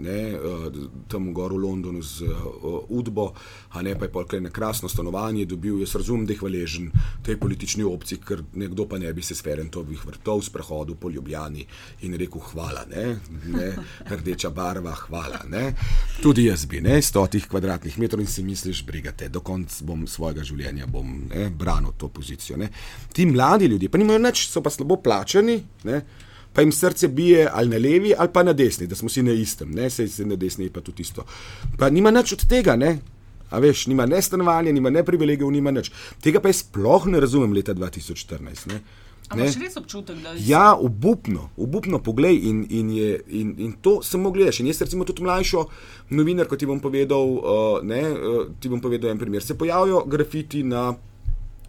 ne, uh, tam v Goru v Londonu z uh, Udbo, a ne pa je polkaj na krasno stanovanje dobil. Jaz razumem, da je hvaležen tej politični opciji, ker nekdo pa ne bi se s Ferentovih vrtov sprehodil po Ljubljani in rekel hvala, ne, ne, rdeča barva, hvala. Ne. Tudi jaz bi, ne, stotih kvadratnih metrov in si misliš, brigate, do konca bom svojega življenja bom ne, branil to pozicijo. Ne. Ti mladi ljudje, pa nimajo nič, so pa slabo plačani, ne, pa jim srce bije ali na levi ali pa na desni, da smo si na istem, ne, sej se na desni pa tudi isto. Pa nima nič od tega, ne. A veš, nima ne stanovanja, nima ne privilegijev, nima nič. Tega pa jaz sploh ne razumem leta 2014. Ne. Ampak res občutek, da je Ja, obupno, obupno poglej in, in, je, in, in to samo gledaš. In jaz, recimo, tudi mlajšo novinarko ti bom povedal, uh, ne, uh, ti bom povedal en primer. Se pojavijo grafiti na.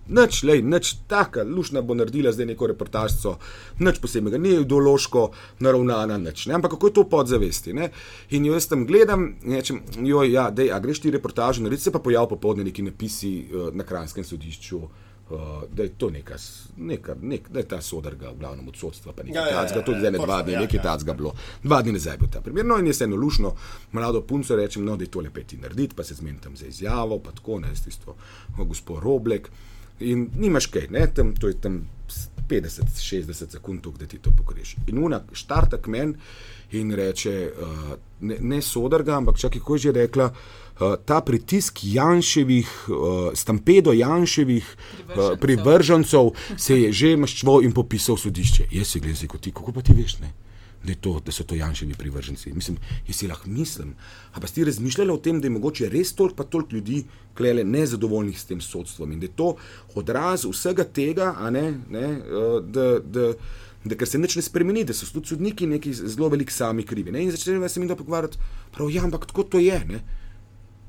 Nič, lej, nič taka, lušna bo naredila zdaj neko reportažco, nič posebnega, ni ideološko naravnana, nič, ne? ampak kako je to podzavesti. Ne? In jo jaz tam gledam in rečem, joj, ja, dej, a greš ti reportaže, naredi se pa pojav popoldne neki napisi uh, na kranskem sodišču. Uh, da je to neka, neka nek, da je ta sodrga, v glavnem od sodstva, pa nekaj Ja, ja, ja, takega, tudi ja, zdaj ne dva dni, ja, nekaj ja. takega bilo. Dva dni nazaj je bil ta primer. No, in jaz eno lušno, mlado punco rečem, no, da je to lepo ti narediti, pa se zmenim tam za izjavo, pa tako, ne, s tisto, o, gospod Roblek. In nimaš kaj, ne, tam, to je tam 50-60 sekund, tok, da ti to pogreš. In una štarta k meni in reče, uh, ne, ne sodrga, ampak čakaj, kako je že rekla. Uh, ta pritisk Janševih, uh, stampedo Janševih uh, Privržencev. privržencev se je že maščval in popisal sodišče. Jaz si gledam, kot ti, kako pa ti veš, ne? Da, to, da so to Janševi privrženci. Mislim, jaz si lahko mislim. A pa si razmišljala o tem, da je mogoče res toliko, pa toliko ljudi, klele nezadovoljnih s tem sodstvom in da je to odraz vsega tega, ne, ne da. da Da, ker se nič ne spremeni, da so tudi sodniki neki zelo veliki sami krivi. Ne? In začnejo se mi da pogovarjati, prav, ja, ampak tako to je. Ne?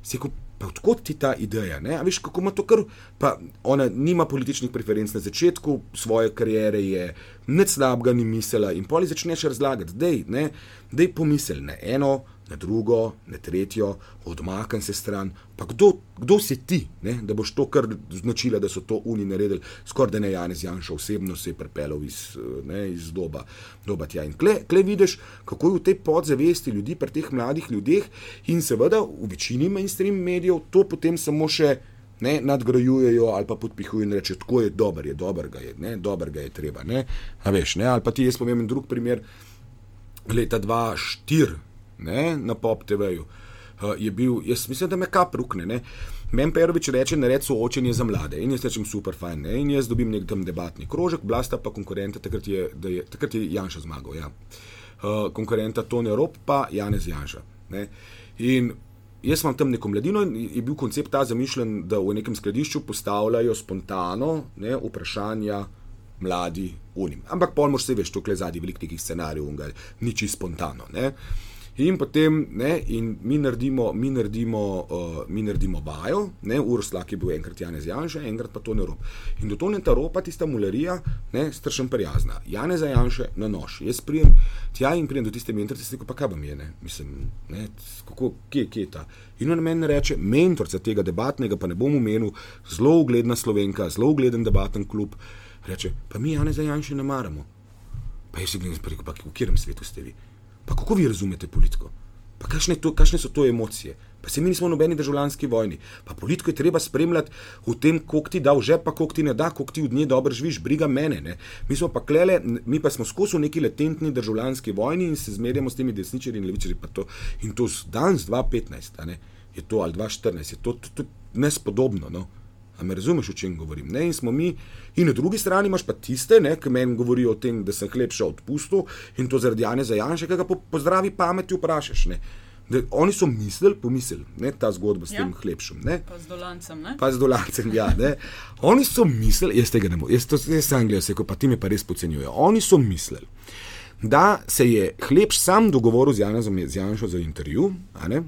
Se je, pa odkot ti ta ideja? Ne? A veš, kako ima to kar. Pa ona nima političnih preferenc na začetku svoje kariere, je nič slabega ni mislila in poli začneš razlagati, dej, ne, dej pomisel na eno, na drugo, na tretjo, odmaknem se stran. Pa kdo, kdo si ti, ne, da boš to kar značila, da so to oni naredili, skoraj da ne Janez Janša osebno se je pripeljal iz, ne, iz doba, doba tja. In kle, kle vidiš, kako je v tej podzavesti ljudi, pri teh mladih ljudeh in seveda v večini mainstream medijev to potem samo še ne, nadgrajujejo ali pa podpihujejo in rečejo, tako je dober, je dober ga je, ne, dober ga je treba. Ne, a veš, ne, ali pa ti jaz povem drug primer, leta 2004 ne, na Pop TV-ju. Uh, je bil, jaz mislim, da me kap rukne. Ne. Meni Perovič reče, nared soočenje za mlade. In jaz rečem, super, fajn. Ne. In jaz dobim nek tam debatni krožek, blasta pa konkurenta, takrat je, je, takrat je Janša zmagal. Ja. Uh, konkurenta Tony Rop pa Janez Janša. Ne. In jaz imam tam neko mladino in je bil koncept ta zamišljen, da v nekem skladišču postavljajo spontano ne, vprašanja mladi unim. Ampak pol moš se veš, tukaj zadnji velik nekih scenarijev, ni čisto spontano. Ne. In potem, ne, in mi naredimo, mi naredimo, uh, mi naredimo vajo, ne, Urslak je bil enkrat Janez Janša, enkrat pa Tone Rop. In do Toneta Ropa tista mularija, ne, strašen prijazna. Janeza Janše na nož. Jaz prijem tja in prijem do tiste mentorice, in rekel, pa kaj vam je, ne, mislim, ne, kako, kje, kje je ta. In on meni reče, mentorica tega debatnega, pa ne bom omenil, zelo ugledna slovenka, zelo ugleden debaten klub, reče, pa mi Janeza Janše ne maramo. Pa jaz si gledam, pa pa v katerem svetu ste vi? Pa kako vi razumete politiko? Pa kakšne, to, kakšne so to emocije? Pa se mi nismo v nobeni državljanski vojni. Pa politiko je treba spremljati v tem, koliko ti da v žep, pa koliko ti ne da, koliko ti v dne dobro živiš, briga mene. Ne? Mi smo pa klele, mi pa smo skozi neki latentni državljanski vojni in se zmerjamo s temi desničarji in levičarji. To, in to danes 2015, a ne, je to ali 2014, je to, to, to nespodobno. No? A me razumeš, o čem govorim? Ne? In smo mi, in na drugi strani imaš pa tiste, ne, ki meni govorijo o tem, da sem hleb šel odpustil in to zaradi Jana Zajanša, ki ga po, po zdravi pameti vprašaš. Ne? Da, oni so mislili, pomislili, ne, ta zgodba s Ja. tem hlebšem. Ne? Pa z dolancem, ne? Pa z dolancem, ja. Ne? Oni so mislili, jaz tega ne morem, jaz, to- jaz sem gledal, se, pa ti me pa res podcenjujejo. Oni so mislili, da se je hlebš sam dogovoril z Janezom z Janšo za intervju, ne?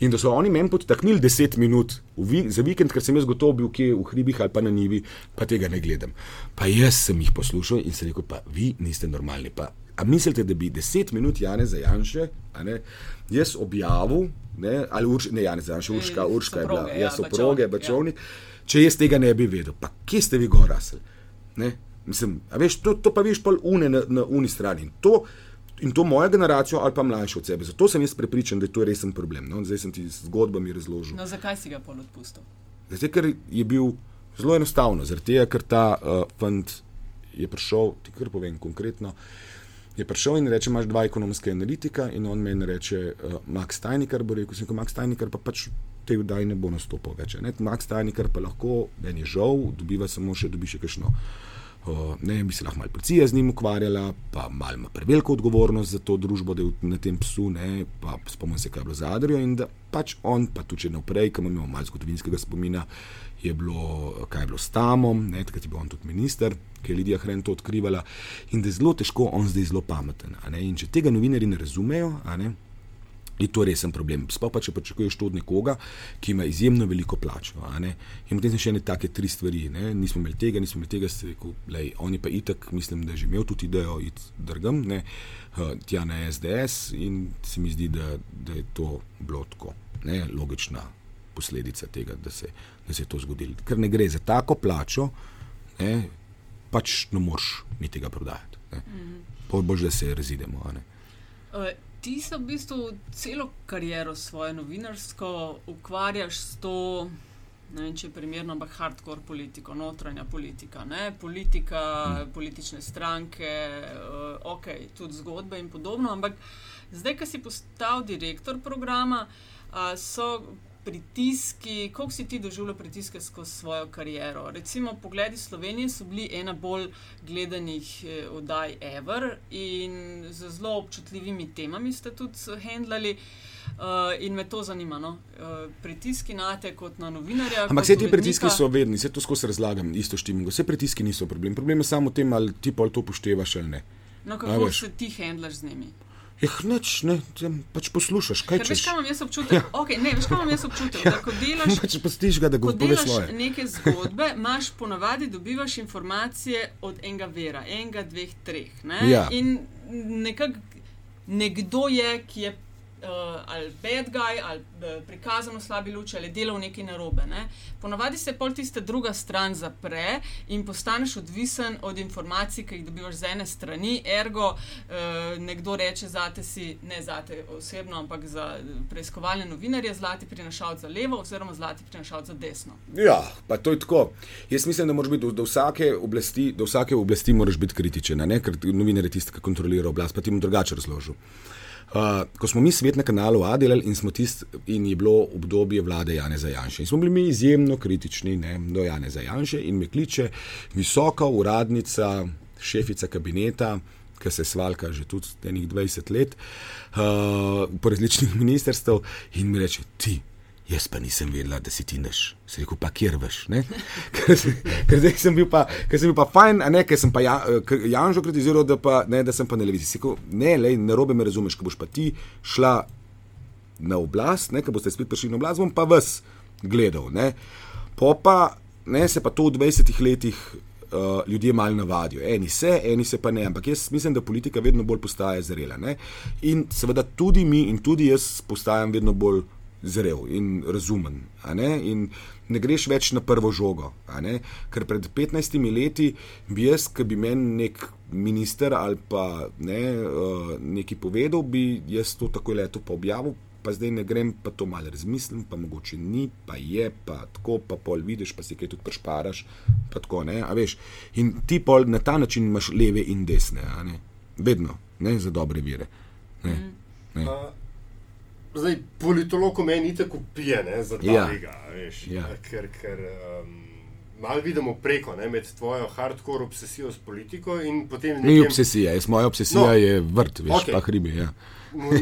In da so oni meni podtaknili 10 minut vi, za vikend, ker sem jaz gotov bil kje v hribih ali pa na nivi, pa tega ne gledam. Pa jaz sem jih poslušal in sem rekel, pa vi niste normalni. Pa, a mislite, da bi 10 minut Janez Janše, a ne, jaz objavil, ne, ali Urš, ne Janez Janše, Urška, Eh, Urška je bila, soproge, ja, ja, soproge, Bačovnik, ja. Če jaz tega ne bi vedel, pa kje ste vi gor rasli? Ne? Mislim, veš, to, to pa viš pol une na, na uni strani. In to, in to moja generacija ali pa mlajša od sebe. Zato sem jaz prepričan, da je to resen problem. No? Zdaj sem ti z zgodbami razložil. No, zakaj si ga pol odpustil? Zato, ker je bil zelo enostavno, zaradi tega, ker ta uh, fant je prišel, ti kar povem konkretno. Je prišel in reče: Imáš dva ekonomska analitika, in on meni reče: uh, Max Tajnikar bo rekel: Sem kot Max Tajnikar, pa pač te vdaj ne bo nastopil več. Ne? Max Tajnikar pa lahko, meni je žal, dobiva samo še, dobi še kakšno Uh, ne, bi se lahko malo policija z njim ukvarjala, pa malo ima preveliko odgovornost za to družbo, da je na tem psu, ne, pa spomnim se, kaj je bilo za Adrijo in da pač on, pa tudi če naprej, ki imamo malo zgodovinskega spomina, je bilo, kaj je bilo s Tamom, ne, takrat je bil on tudi minister, ki je Lidija Hren to odkrivala in da je zelo težko, on zdaj zelo pameten. In če tega novinari ne razumejo, ne, je to resen problem. Sploh pa če pričakuješ to od nekoga, ki ima izjemno veliko plačo. In potem še ene take tri stvari. Ne? Nismo imeli tega, nismo imeli tega, se rekel, lej, on je pa itak, mislim, da je že imel tudi idejo iti drgem, ne? tja na SDS in se mi zdi, da, da je to bilo tako, ne? logična posledica tega, da se, da se je to zgodilo. Ker ne gre za tako plačo, ne? pač ne moreš mi tega prodajati. Mm -hmm. Bolj, da se razidemo. Uh, ti se v bistvu celo kariero svojo novinarsko ukvarjaš s to, ne vem, če je primerno, ampak hardcore politiko, notranja politika, ne? politika, mm. politične stranke, uh, ok, tudi zgodbe in podobno. Ampak zdaj, ko si postal direktor programa, uh, so pritiski, kako si ti doživljal pritiske skozi svojo kariero? Recimo, pogledi Slovenije so bili ena bolj gledanih eh, oddaj Ever in z zelo občutljivimi temami ste tudi handlali. Uh, in me to zanima, no? uh, pritiski na te kot na novinarja. Ampak vse ti pritiski so vedni, vse to skozi razlagam, isto štimo. Vse pritiski niso problem. Problem je samo v tem, ali ti pol to upoštevaš ali ne. No, kako se ti handlaš z njimi? Ja, neč, ne, pač poslušaš, kaj češ. Veš, kaj imam jaz občutek? Ja. Okay, ne, veš, kaj imam jaz občutek? Ja. Da, ko delaš, (laughs) pač postiš ga, da ko delaš neke zgodbe, (laughs) imaš ponavadi dobivaš informacije od enega vera, enega, dveh, treh. Ne? Ja. In nekak, nekdo je, ki je uh, ali bad guy, ali uh, prikazano v slabi luči, ali delal nekaj narobe. Ne? Ponavadi se pol tista druga stran zapre in postaneš odvisen od informacij, ki jih dobivaš z ene strani. Ergo, uh, nekdo reče za te si, ne za te osebno, ampak za preiskovalne novinarje, zlati prinašalec za levo, oziroma zlati prinašalec za desno. Ja, pa to je tako. Jaz mislim, da moraš biti do vsake oblasti, do vsake oblasti moraš biti kritičen, ne? ker novinar je tisti, ki kontrolira oblast, pa ti bom drugače razložil. Uh, ko smo mi svet na kanalu A delali in, tist, in je bilo obdobje vlade Jana Zajanša. In smo bili mi izjemno kritični ne, do Jana Zajanša in me kliče visoka uradnica, šefica kabineta, ki se svalka že tudi 20 let uh, po različnih ministrstvih in mi reče: Ti, Jaz pa nisem vedela, da si ti neš. Se rekel, pa kjer veš. (laughs) ker, ker sem bil pa, ker sem bil pa fajn, a ne, ker sem pa ja, Janžo kritiziral, da, pa, ne, da sem pa na televiziji. Rekel, ne, lej, ne robe me razumeš, ko boš pa ti šla na oblast, ne, ko boste spet prišli na oblast, bom pa vas gledal. Ne. Po pa ne, se pa to v 20 letih uh, ljudje malo navadijo. Eni se, eni se pa ne. Ampak jaz mislim, da politika vedno bolj postaja zrela. Ne. In seveda tudi mi in tudi jaz postajam vedno bolj zrel in razumen. Ne? In ne greš več na prvo žogo. Ker pred 15 leti bi jaz, ki bi meni nek minister ali pa ne, uh, nekaj povedal, bi jaz to tako leto pa objavil. Pa zdaj ne grem, pa to malo razmislim, pa mogoče ni, pa je, pa tako, pa pol vidiš, pa si kaj tudi prešparaš. Tako, in ti pol na ta način imaš leve in desne, vedno, ne za dobre vire. Ne, ne. Uh, Zdaj, politolog meni tako pije, ne, za to, ja. ja. ker, ker um, malo vidimo preko ne, med tvojo hardcore obsesijo s politiko in potem nekaj. Ni obsesija, jaz, moja obsesija no, je vrt, veš, okay. pa hribi. Ja.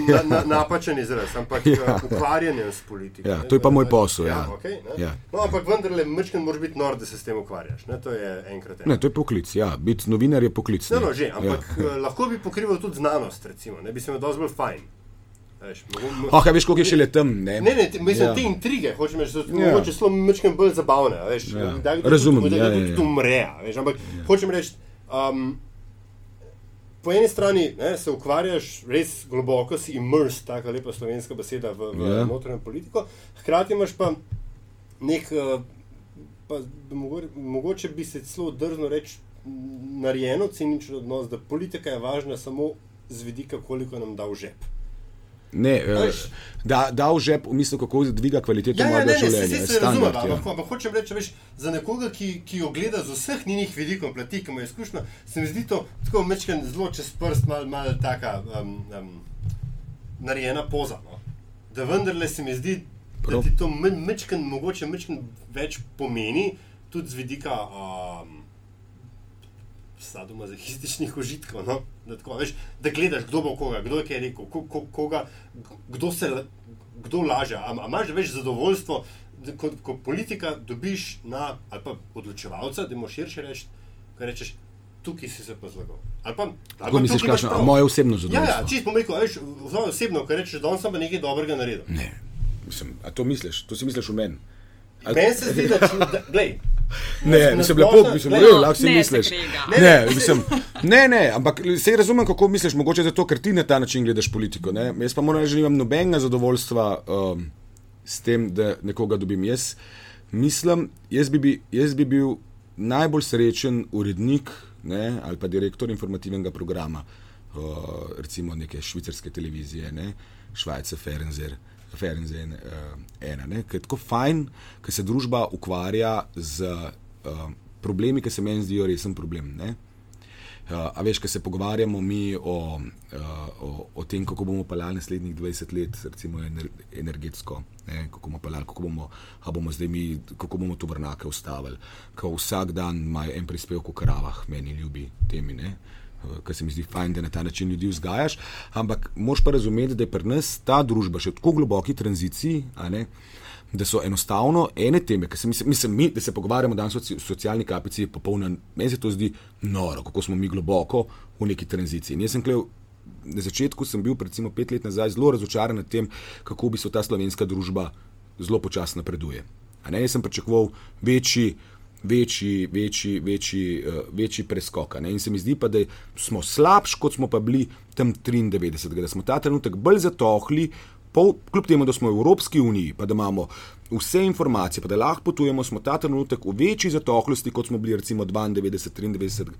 Na, na, napačen izraz, ampak (laughs) ja. uh, ukvarjanje s politiko. Ja, to je pa moj posel. Ja. Ja, okay, ja. no, ampak vendarle, mečken moraš biti nor, da se s tem ukvarjaš. Ne? To je enkrat. Ne, to je poklic. Ja. Biti novinar je poklic. No, no, že, ampak ja. lahko bi pokrival tudi znanost, recimo, ne bi se mi dosti bolj fajn. Oh, veš, koliko je še le tam? Ne, ne, ne mislim, ja. te intrige, hočeš so ja. morda celo mečkim bolj zabavne. Veš, ja. da, da, Razumem, da, da, da, da tudi ja, ja. umre. Veš, ampak ja. hočem reči, um, po eni strani ne, se ukvarjaš res globoko, si immersive, tako lepa slovenska beseda v, v ja. notranjo politiko, hkrati imaš pa nek, uh, pa, mogoče, mogoče bi se celo drzno reči, narejeno ciničen odnos, da politika je važna samo z vidika, koliko nam da v žep. Ne, uh, da, da v žep, v smislu, kako dviga kvaliteto ja, mojega ja, življenja. Se razumem, ja. ampak hočem reči, veš, za nekoga, ki, ki jo gleda z vseh njenih vidikov, plati, ki ima izkušnjo, se mi zdi to tako mečken, zelo čez prst, malo mal taka um, um, narejena poza. No? Da vendarle se mi zdi, Prav. da ti to mečken, mogoče mečken več pomeni, tudi z vidika. Um, sadomazohističnih užitkov. No? Da, tako, veš, da gledaš, kdo bo koga, kdo je kaj rekel, ko, ko, koga, kdo se kdo laže. Ampak imaš več zadovoljstvo, da, ko, politika dobiš na ali pa odločevalca, da moš širše reči, kaj rečeš. Tukaj si se pa zlagal. Kako misliš, kakšno je moje osebno zadovoljstvo? Ja, ja čisto rekel, veš, osebno, kaj rečeš, da sem pa nekaj dobrega naredil. Ne, mislim, a to misliš, to si misliš v meni. Meni se zdi, da, da gledaj, Ne, mislim, lepo, mislim, ne, lahko si misliš. Ne, ne, mislim, ne, ne, ampak se razumem, kako misliš, mogoče zato, ker ti na ta način gledaš politiko. Ne? Jaz pa moram reči, da nimam nobenega zadovoljstva um, s tem, da nekoga dobim. Jaz mislim, jaz bi, bi, jaz bi bil najbolj srečen urednik ne, ali pa direktor informativnega programa, uh, recimo neke švicarske televizije, ne, Švajce, Ferenzer. Ferenzen uh, ena. Ker je tako fajn, ker se družba ukvarja z uh, problemi, ki se meni zdijo resen problem. Ne? Uh, a veš, ko se pogovarjamo mi o, uh, o, o tem, kako bomo pelali naslednjih 20 let, recimo ener, energetsko, ne, kako bomo pelali, kako bomo, bomo zdaj mi, kako bomo to vrnake ustavili. Ko vsak dan imajo en prispevek v kravah, meni ljubi temi. Ne. Eh, kar se mi zdi fajn, da na ta način ljudi vzgajaš. Ampak moš pa razumeti, da je pri nas ta družba še v tako globoki tranziciji, da so enostavno ene teme, ki se mi, mislim, mi, da se pogovarjamo danes o socialni kapici, popolno, meni se to zdi noro, kako smo mi globoko v neki tranziciji. In jaz sem klev. Na začetku sem bil, recimo pet let nazaj, zelo razočaran nad tem, kako bi se ta slovenska družba zelo počasno napreduje. Jaz sem pričakoval večji, večji, večji, večji, uh, večji preskok. Ne? In se mi zdi pa, da smo slabši, kot smo pa bili tam 93, da smo ta trenutek bolj zatohli. Pol, kljub temu, da smo v Evropski uniji, pa da imamo vse informacije, pa da lahko potujemo, smo ta trenutek v večji zatohlosti, kot smo bili recimo 92,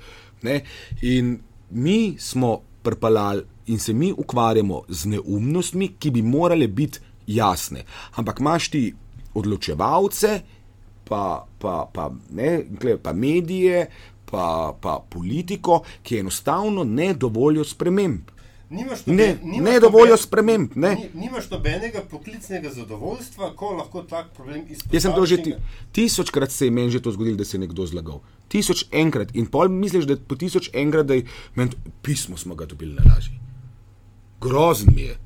93. In mi smo prpalali in se mi ukvarjamo z neumnostmi, ki bi morale biti jasne. Ampak imaš ti odločevalce, pa, pa, pa, ne, pa medije, pa, pa politiko, ki enostavno ne dovolijo sprememb. Nimaš noben, ne, nimaš ne dovolijo sprememb. Ne. Nimaš nobenega poklicnega zadovoljstva, ko lahko tak problem izpolniš. Jaz sem to že ti, tisočkrat se je meni že to zgodilo, da se je nekdo zlagal. Tisoč enkrat in pol misliš, da po tisoč enkrat, da je meni pismo smo ga dobili na laži. Grozen mi je.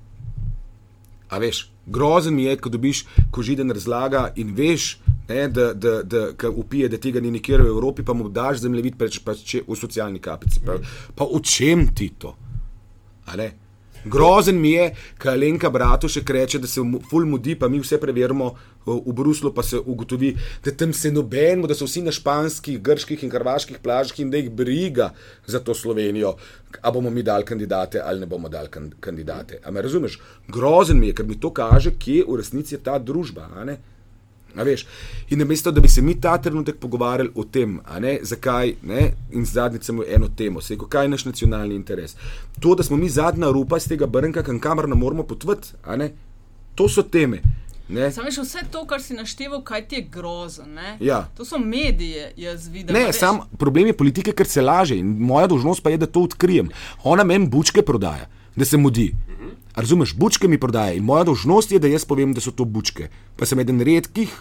A veš, grozen mi je, ko dobiš, ko židen razlaga in veš, ne, da, da, da, da upije, da tega ni nikjer v Evropi, pa mu daš zemljevid preč, pa če v socialni kapici. Pa, pa o čem ti to? Grozen mi je, kaj Lenka Brato še reče, da se ful mudi, pa mi vse preverimo v Bruslu, pa se ugotovi, da tam se nobenemo, da so vsi na španskih, grških in hrvaških plažah in da jih briga za to Slovenijo, a bomo mi dali kandidate ali ne bomo dali kandidate. Ampak razumeš, grozen mi je, ker mi to kaže, kje v resnici je ta družba. In namesto, da bi se mi ta trenutek pogovarjali o tem, ne, zakaj, ne, in zadnjič samo eno temo, se je, kaj je naš nacionalni interes. To, da smo mi zadnja rupa iz tega brnka, kamor ne moramo potvati, to so teme. Sam veš vse to, kar si našteval, kaj ti je grozno. Ja. To so medije, jaz vidim. Ne, sam problem je politike, ker se laže in moja dožnost pa je, da to odkrijem. Ona meni bučke prodaja, da se mudi. Razumeš, bučke mi prodaja in moja dožnost je, da jaz povem, da so to bučke. Pa sem eden redkih,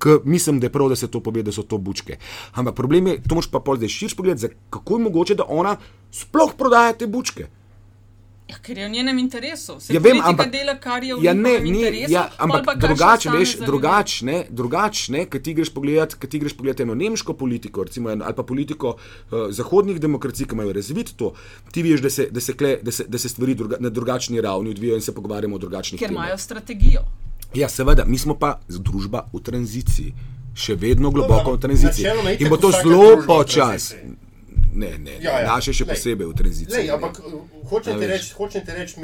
ki mislim, da je prav, da se to pove, da so to bučke. Ampak problem je, to moš pa pol zdaj širš pogled, kako je mogoče, da ona sploh prodaja te bučke. Ja, ker je v njenem interesu. Se ja, vem, ampak dela, kar je v ja, ne, ni, interesu. Ja, ampak drugače, veš, drugače, drugače, ker ti greš pogledat, ker ti greš pogledat eno nemško politiko, recimo, ali pa politiko uh, zahodnih demokracij, ki imajo razvit to, ti veš, da se, da se, kle, da se, da se stvari druga, na drugačni ravni odvijajo in se pogovarjamo o drugačnih stvareh. Ker imajo strategijo. Ja, seveda, mi smo pa družba v tranziciji, še vedno globoko v tranziciji. In bo to zelo počasi ne, ne, ja, ja. naše še lej, posebej v tranziciji. Lej, ampak hočem ti reči, hočem ti reči,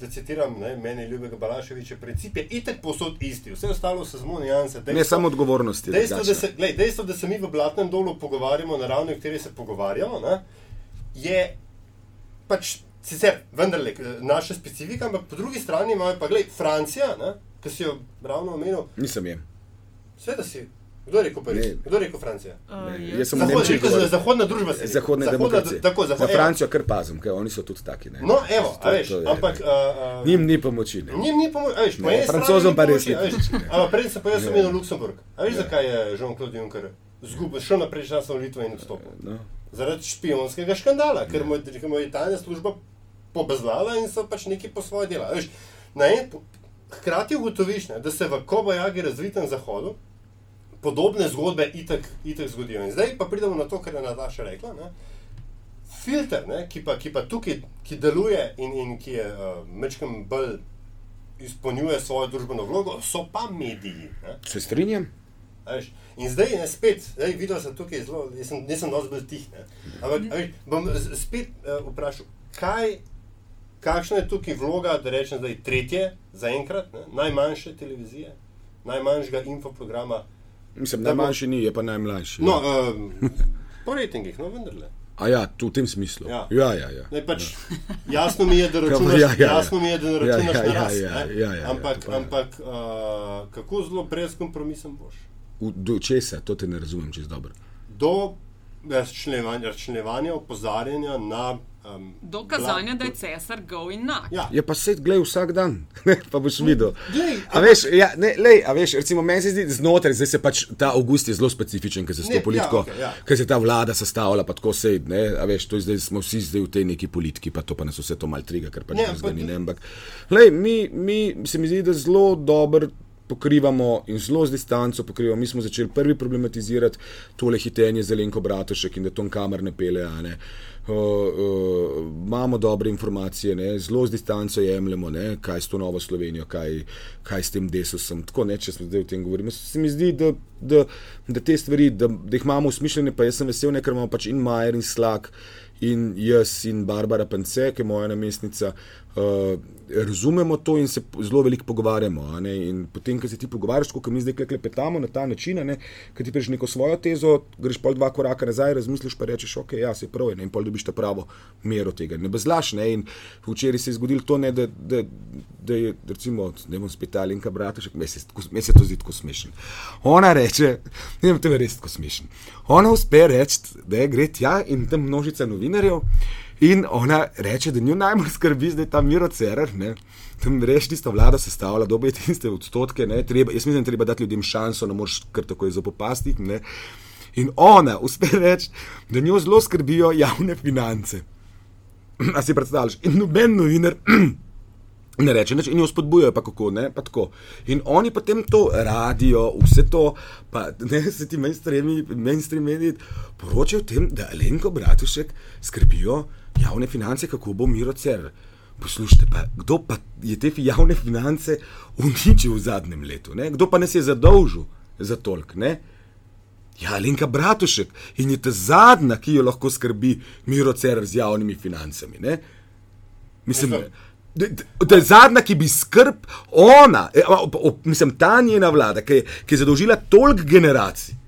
da citiram ne, meni ljubega Balaševiča, princip je itek posod isti, vse ostalo so zelo nijanse. Ne samo odgovornosti. Dejstvo da, se, glej, dejstvo, da se mi v Blatnem dolu pogovarjamo na ravni, v kateri se pogovarjamo, ne, je pač sicer vendarle naša specifika, ampak po drugi strani imajo pa, glej, Francija, ki si jo ravno omenil. Nisem je. Sveda si. Kdo je rekel Pariz? Kdo je rekel Francija? Uh, jaz sem v Nemčiji. Zahodna družba se je. Zahodna demokracija. Tako, zahod, Za Francijo kar pazim, ker oni so tudi taki. Ne? No, evo, to, veš, to je, ampak... Uh, njim ni pomoči. Ne? Njim ni pomoči, veš, po eni Francozom pa res ni. Ampak prej sem pa jaz omenil Luksemburg. A veš, zakaj je Jean-Claude Juncker zgubil, šel naprej časom volitve in odstopil. No. Zaradi špijonskega škandala, ker mu je, ker mu je tajna služba pobezlala in so pač neki po svoje dela. Veš, na en, hkrati ugotoviš, ne, da se v Kobajagi razvitem zahodu podobne zgodbe itak, itak zgodijo. In zdaj pa pridemo na to, kar je Nataša rekla. Ne. Filter, ne, ki, pa, ki pa tukaj ki deluje in, in ki je uh, mečkam bolj izpolnjuje svojo družbeno vlogo, so pa mediji. Ne. Se strinjam. Veš, in zdaj je spet, zdaj videl sem tukaj zelo, jaz sem, nisem dosti bolj tih. Ne. Ampak veš, bom spet uh, vprašal, kaj, kakšna je tukaj vloga, da rečem zdaj tretje, zaenkrat, najmanjše televizije, najmanjšega infoprograma. Mislim, Da bo- najmanjši ni, je pa najmlajši. No, ja. um, (laughs) po rejtingih, no vendarle. A ja, tu v tem smislu. Ja. ja, ja. ja. Ne, pač, jasno mi je, da (laughs) računaš, Ja, ja, ja. jasno mi je, da ne Ja, računaš ja, na ja, rast, ja, ne. ja, ja, ja, ampak, je. ampak uh, kako zelo brezkompromisen boš? V, do česa, to te ne razumem čez dobro. do razčlenevanja opozarjanja na um, Dokazanja, bla- da je cesar go in nak. Ja, Je pa svet, gledaj vsak dan, (laughs) pa boš videl. Glej, A veš, ja, ne, lej, a veš, recimo, meni se zdi znotraj, zdaj se pač ta avgust je zelo specifičen, ker se s to politiko, ja, okej, ja. ker se ta vlada sestavlja, pa tako se, ne, a veš, to je zdaj smo vsi zdaj v tej neki politiki, pa to pa nas vse to mal triga, ker pač Ne, ne, ampak- ni, ne, ampak, lej, mi, mi se mi zdi, da zelo dobro pokrivamo in zelo z distanco pokrivamo. Mi smo začeli prvi problematizirati tole hitenje z Lenko Bratušek in da to kamer ne pele. a Ne. Uh, uh, imamo dobre informacije, ne, zelo z distanco jemljemo, ne, kaj s to novo Slovenijo, kaj, kaj s tem desusom. Tako ne, če smo zdaj o tem govorili. Se mi zdi, da, da, da te stvari, da, da jih imamo usmišljene, pa jaz sem vesel, ne, ker imamo pač in Majer in Slak. In jaz in Barbara Pence, ki je moja namestnica, uh, razumemo to in se zelo veliko pogovarjamo. In potem, ko se ti pogovarjaš, kot mi zdaj klepetamo na ta način, ne, ko ti prejš neko svojo tezo, greš pol dva koraka nazaj, razmisliš pa rečeš, ok, ja, se pravi, ne, in pol dobiš ta pravo mero tega. Ne bezlaš, ne. In včeraj se je zgodilo to, ne, da, da, da je, recimo, ne bom spet Alenka Bratušek, meni se, meni se to zdi tako smešno. Ona reče, ne vem, to je res tako smešno. Ona uspe reči, da je gre tja in tam množica novinarjev. In ona reče, da njo najbolj skrbi zdaj ta Miro Cerar. Ne? Tam reči, tista vlada sestavlja dobe tiste odstotke. Ne? Treba, jaz mislim, da treba dati ljudem šanso, ne moreš kar tako izopopasti. In ona uspe (laughs) reči, da njo zelo skrbijo javne finance. A si predstavljaš? In noben novinar (clears throat) ne reče nič in jo spodbujajo, pa kako ne, pa tako. In oni potem to radijo, vse to, pa ne (laughs) se ti mainstream mediji poročajo o tem, da Alenko Bratušek skrbijo javne finance, kako bo Miro Cer. Poslušajte, pa, kdo pa je te javne finance uničil v zadnjem letu? Ne? Kdo pa nas je zadolžil za tolk? Ne? Ja, Alenka Bratušek in je ta zadnja, ki jo lahko skrbi Miro Cer z javnimi financami. Ne? Mislim, da, da, je zadnja, ki bi skrb, ona, e, mislim, ta njena vlada, ki je, ki je zadolžila toliko generacij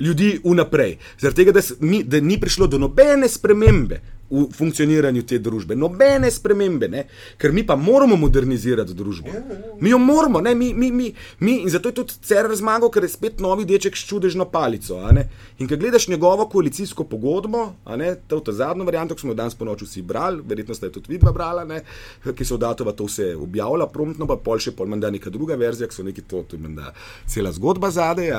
ljudi vnaprej, zaradi tega, da, ni, da ni prišlo do nobene spremembe v funkcioniranju te družbe, nobene spremembe, ne? ker mi pa moramo modernizirati družbo. Mi jo moramo, ne? mi, mi, mi, mi in zato je tudi cer zmagal, ker je spet novi deček s čudežno palico. In ko gledaš njegovo koalicijsko pogodbo, to, to zadnjo varianto, ki smo jo danes po noči vsi brali, verjetno ste jo tudi vidva brala, ne, ki se od datova to vse objavlja, promptno pa pol še pol menda neka druga verzija, ki so neki to, to je menda cela zgodba zadaj,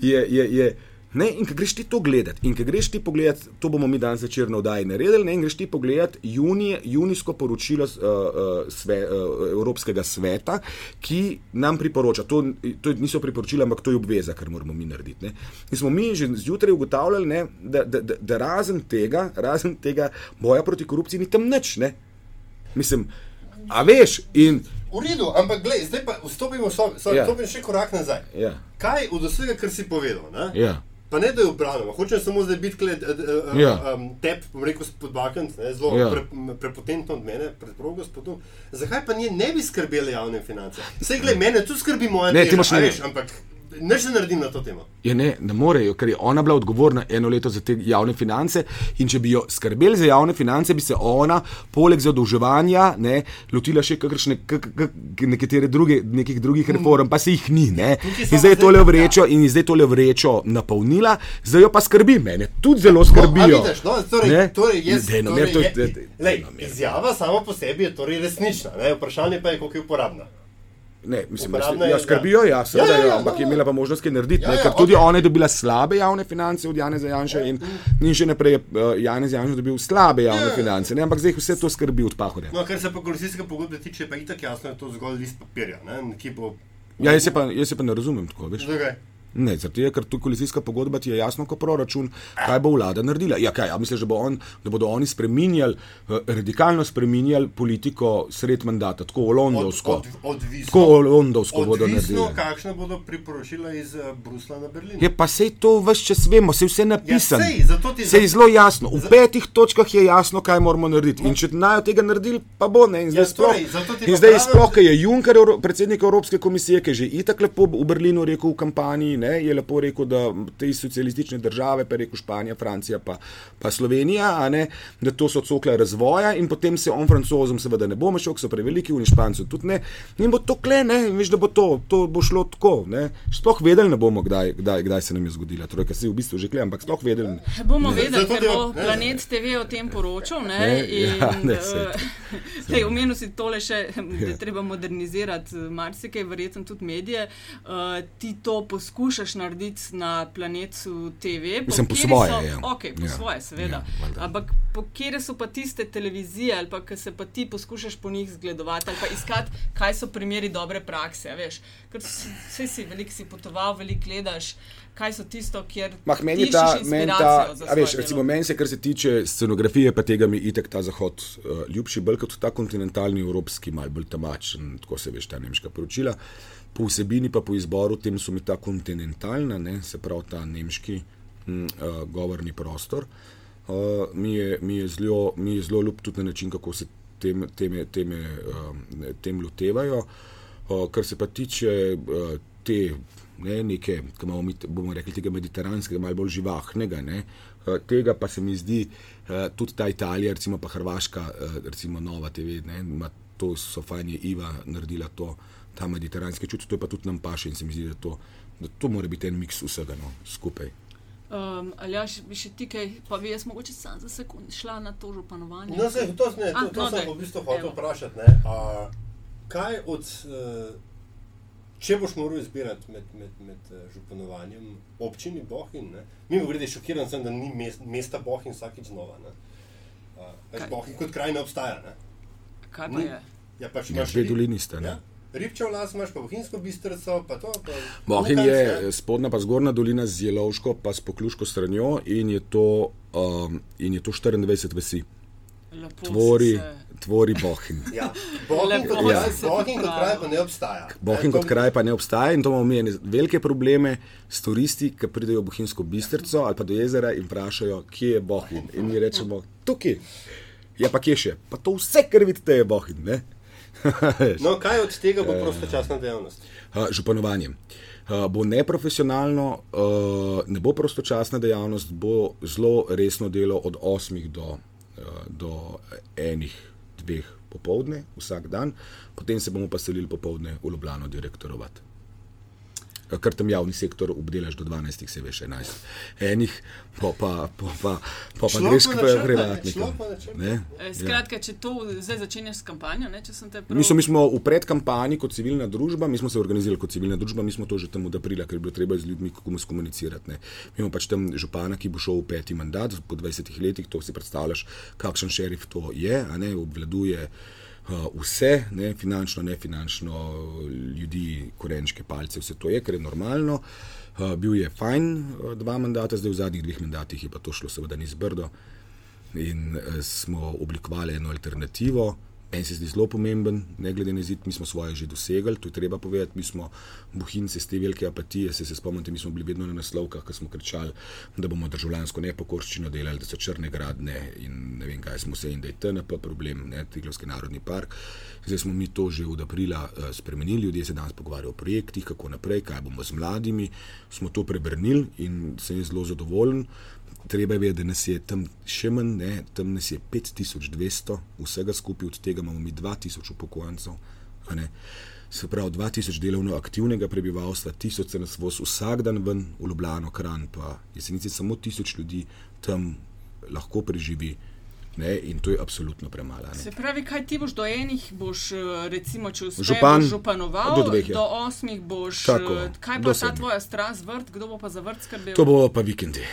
je, je, je Ne, in ko greš ti to gledati, in ko greš ti pogledat, to bomo mi danes večer na oddaji naredili, ne, in greš ti pogledat junije, junijsko poročilo uh, uh, sve, uh, Evropskega sveta, ki nam priporoča, to, to niso priporočila, ampak to je obveza, kar moramo mi narediti. Ne. In smo mi že zjutraj ugotavljali, ne, da, da, da, da razen tega, razen tega boja proti korupciji ni tam nič. Ne. Mislim, a veš, in V redu, ampak gled, zdaj pa vstopimo, sorry, sorry, Ja. še korak nazaj. ja, Kaj od vsega, kar si povedal? Ne? ja. Pa ne da je obranjeno, hočem samo zdaj biti kled, uh, uh, Ja. um, tep, bom rekel, spodbakant, ne, zelo Ja. ja. pre, prepotentno od mene, predprogo gospodu. Zakaj pa nje ne bi skrbeli javne finance? Sej, gled, mene tu skrbi moja Ne, ti teža, imaš ne- veš, ampak nič ne naredim na to temo. Je ne, ne morejo, ker je ona bila odgovorna eno leto za te javne finance. In če bi jo skrbeli za javne finance, bi se ona, poleg zadolževanja, ne, lotila še kakršne, kak, kak, nekatere druge, nekih drugih reform, pa se jih ni. Ne. In zdaj je tole ja. vrečo, in je zdaj tole vrečo napolnila, zdaj jo pa skrbi mene, tudi zelo No, a skrbijo. vidiš, no, torej, Ne? torej, jaz, Daj, no, torej, je- je, lej, no, izjava sama po sebi je torej resnična, ne? vprašanje pa je, koliko je uporabna. Ne, mislim, da Uporabne, ja, skrbijo, ja, seveda, Ja, ja, ja, ja, ampak no, je imela pa možnost kaj narediti, Ja, ne, ja, tudi okej. ona je dobila slabe javne finance od Jana Zajanša in, in še naprej je uh, Janez Janša dobil slabe javne Ja, ja. finance, ne, ampak zdaj jih vse to skrbi od pahode. No, kar se pa koalicijske pogodbe tiče, pa je itak jasno, da je to zgolj list papirja, ne, ki bo. Ja, jaz se pa, jaz se pa ne razumem tako, veš. Zakaj? Ne, zato je, ker tu koalicijska pogodba ti je jasno, kot proračun, kaj bo vlada naredila. Ja, kaj, ja, misliš, da, bo on, da bodo oni spreminjali, eh, radikalno spreminjali politiko sred mandata, tako londonsko. Od, od, odvisno, Tako londonsko bodo odvisno, naredili. kakšne bodo priporočila iz uh, Brusla na Berlin. Je pa sej to vse čas vemo, se vse napisano. Ja, sej, Se je zelo jasno. V petih točkah je jasno, kaj moramo narediti. In če naj od tega naredili, pa bo ne. In zdaj, Ja, sploh, torej, in zdaj sploh, ker je Juncker, predsednik Evropske komisije, ki je že itak lepo v Berlinu rekel v kampanji, ne, je lepo rekel, da te socialistične države, pa rekel Španija, Francija, pa, pa Slovenija, a ne, da to so cokle razvoja in potem se on francozom seveda ne bo mešal, ker so preveliki, v Špancu tudi ne. In bo to kle, ne, in veš, da bo to, to bo šlo tako. Ne. Sploh vedeli ne bomo, kdaj, kdaj, kdaj se nam je zgodila. Torej, ker si v bistvu že kle, ampak sploh vedeli. Bomo vedeli, ker bo ne, Planet TV o tem poročal. Ne, Ne, in, ja, (laughs) ne, eh. Lej, Omenil si tole še, (laughs) da je treba modernizirati eh, marsikaj, verjetno tudi medije. Uh, ti to poskušaš narediti na planetu TV. Mislim, po svoje, So, ja. okay, po Ja, svoje, seveda. ja. Ampak kere so pa tiste televizije, ali pa ki se pa ti poskušaš po njih zgledovati, ali pa iskati, kaj so primeri dobre prakse. Veš, ker saj si veliko si potoval, veliko gledaš. Kaj so tisto, kjer Mah, meni je ta, meni ta, a veš, svoje recimo delo? meni se, kar se tiče scenografije, pa tega mi itek ta zahod uh, ljubši, bolj kot ta kontinentalni evropski, mal bolj tamačen, tako se veš ta nemška poročila. Po vsebini pa po izboru tem so mi ta kontinentalna, ne, se pravi ta nemški hm, uh, govorni prostor. Uh, mi, je, mi, je zelo, mi je zelo ljub tudi na način, kako se teme, teme, teme, uh, tem lotevajo. Uh, kar se pa tiče uh, te ne, neke, ki imamo mi, bomo rekli, tega mediteranskega, malo bolj živahnega, ne, uh, tega pa se mi zdi uh, tudi ta Italija, recimo pa Hrvaška, uh, recimo Nova TV, ne, to so fajn je Iva naredila to, ta mediteranski čut, to je pa tudi nam paše in se mi zdi, da to, da to mora biti en miks vsega no, skupaj. Um, ali ja, bi še ti kaj, pa bi jaz mogoče sam za sekund šla na to županovanje. No, zdaj, to, ne, to, A, to no, sem v bistvu hotel vprašati. Ne, a, kaj od, uh, če boš moral izbirati med, med, med uh, županovanjem občini Bohin, ne, mimo grede šokiran sem, da ni mest, mesta Bohin vsakič znova. Ne. A? Bohin kot kraj ne obstaja. Ne. Kaj pa Ni. je? Ja, pač Ja, imaš dve dolini sta, ne. Ja, Ribčev las imaš, pa Bohinjsko bistrico, pa to. Pa Bohin je ne. spodnja pa zgornja dolina z Jelovško, pa s pokluško stranjo in je to, um, in je to 24 vesi. Lepo Tvori, tvori Bohin. Ja, Bohin kot se Bohin kot kraj pa ne obstaja. Bohin kot kraj pa ne obstaja in to imamo mi velike probleme s turisti, ki pridejo v Bohinjsko bistrico ali pa do jezera in vprašajo, kje je Bohin. In mi rečemo, tukaj. Ja, pa kje še? Pa to vse, kar vidite, je Bohin. Ne? No, kaj od tega Eh. bo prostočasna dejavnost? Uh, županovanje. Uh, bo neprofesionalno, uh, ne bo prostočasna dejavnost, bo zelo resno delo od 8 do, uh, do enih, dveh popovdne vsak dan, potem se bomo pa selili popovdne v Ljubljano direktorovati. Ker tam javni sektor obdelaš do 12, se veš, 11. Enih, pa pa, pa, pa, pa, pa greš k privatnikom. Ne? Eh, Skratka, če to zdaj začenjaš s kampanjo, ne, če sem te prav Mi smo, mi smo v predkampanji kot civilna družba, mi smo se organizirali kot civilna družba, mi smo to že tam od aprila, ker je bilo treba z ljudmi komu skomunicirati. Ne. Mi imamo pač tam župana, ki bo šel v peti mandat, po 20 letih, to si predstavljaš, kakšen šerif to je, a ne obvladuje. Uh, vse, ne, finančno, ne finančno, ljudi, korenčke, palce, vse to je, ker je normalno. Uh, bil je fajn uh, dva mandata, zdaj v zadnjih dveh mandatih je pa to šlo, seveda, ni zbrdo in eh, smo oblikovali eno alternativo. Meni se zdi zelo pomemben, ne glede na izid, mi smo svoje že dosegli, to je treba povedati. Mi smo bohinci z te velike apatije, se, se spomnite, mi smo bili vedno na naslovkah, ko smo kričali, da bomo državljansko nepokorščino delali, da so črne gradne in ne vem, kaj smo se in da je TNP problem, ne Triglavski narodni park. Zdaj smo mi to že od aprila eh, spremenili, ljudje se danes pogovarjajo o projektih, kako naprej, kaj bomo z mladimi. Smo to prebrnili in sem zelo zadovoljen. Treba je vedeti, da nas je tam še manj, ne, tam nas je 5200, vsega skupaj, od tega imamo mi 2000 upokojencev. Se pravi, 2000 delovno aktivnega prebivalstva, 1000 se nas vozi vsak dan ven v Ljubljano, Kran, pa jesenici samo 1000 ljudi tam lahko preživi. Ne, in to je absolutno premalo. Se pravi, kaj ti boš do enih, boš recimo, če uspeš Župan, županoval, do dveh, ja. do osmih boš. Tako, eh, kaj do pa ta tvoja strast vrt, kdo bo pa za vrt skrbel? To bo pa vikendi.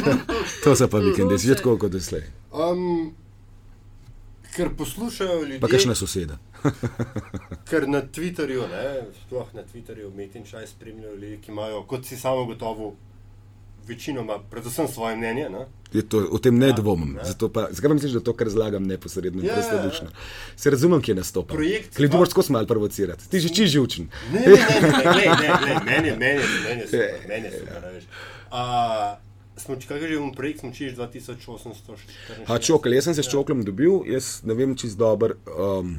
(laughs) to so pa vikendi, že tako kot doslej. Um, ker poslušajo ljudje. Pa kakšna soseda. (laughs) Ker na Twitterju, ne, sploh na Twitterju, Metin Čaj spremljajo ljudi, ki imajo, kot si samo gotovo, večinoma, predvsem svoje mnenje. Ne? Je To, o tem ne Ja, dvomim. ne. Zato Pa, zakaj misliš, da to, kar razlagam, neposredno in Ja, ja, ja. prostodušno? Se razumem, kje nastopa. Projekt tu moraš skozi malo provocirati. Ti že čiš živčen. Ne, ne, ne, ne, ne, ne, ne, meni je, meni je, meni je super, (laughs) meni je super, a veš. A, Smo, či- kaj že imamo projekt, smo čiš 2844. A čokal, jaz sem se s čoklom dobil, jaz ne vem čist dobro. Um,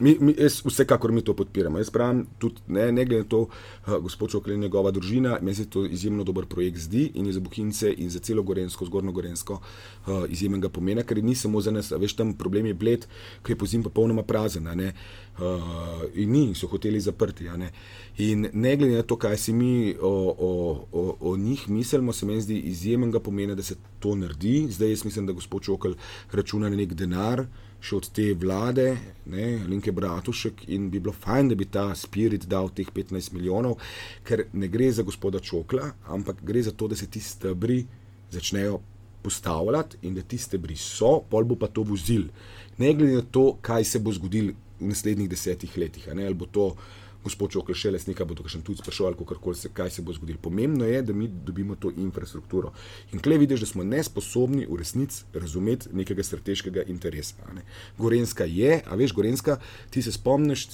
mi, mi, jaz, vsekakor mi to podpiramo. Jaz pravim, tudi ne, ne glede na to, uh, gospod Čokal in njegova družina, meni se to izjemno dober projekt zdi in je za Bohince in za celo Gorensko, zgornjo Gorensko uh, izjemnega pomena, ker ni samo za nas, veš, tam problem je bled, ki je po zim popolnoma prazen. Uh, in ni, so hoteli zaprti. ne. In ne glede na to, kaj si mi o, o, o, o njih mislimo, se meni zdi izjemnega pomena, da se to naredi. Zdaj jaz mislim, da gospod Čokal računa na nek denar. Še od te vlade, ne, Linke Bratušek, in bi bilo fajn, da bi ta spirit dal teh 15 milijonov, ker ne gre za gospoda Čokla, ampak gre za to, da se ti stebri začnejo postavljati in da ti stebri so, pol bo pa to vozil. Ne glede na to, kaj se bo zgodilo v naslednjih desetih letih, ne, ali bo to gospod Čokl še les nekaj, bo to kakšen tujc prišel ali kakorkoli se, kaj se bo zgodilo. Pomembno je, da mi dobimo to infrastrukturo. In klej vidiš, da smo nesposobni v resnici razumeti nekega strateškega interesa. Ne. Gorenska je, a veš, Gorenska, ti se spomniš,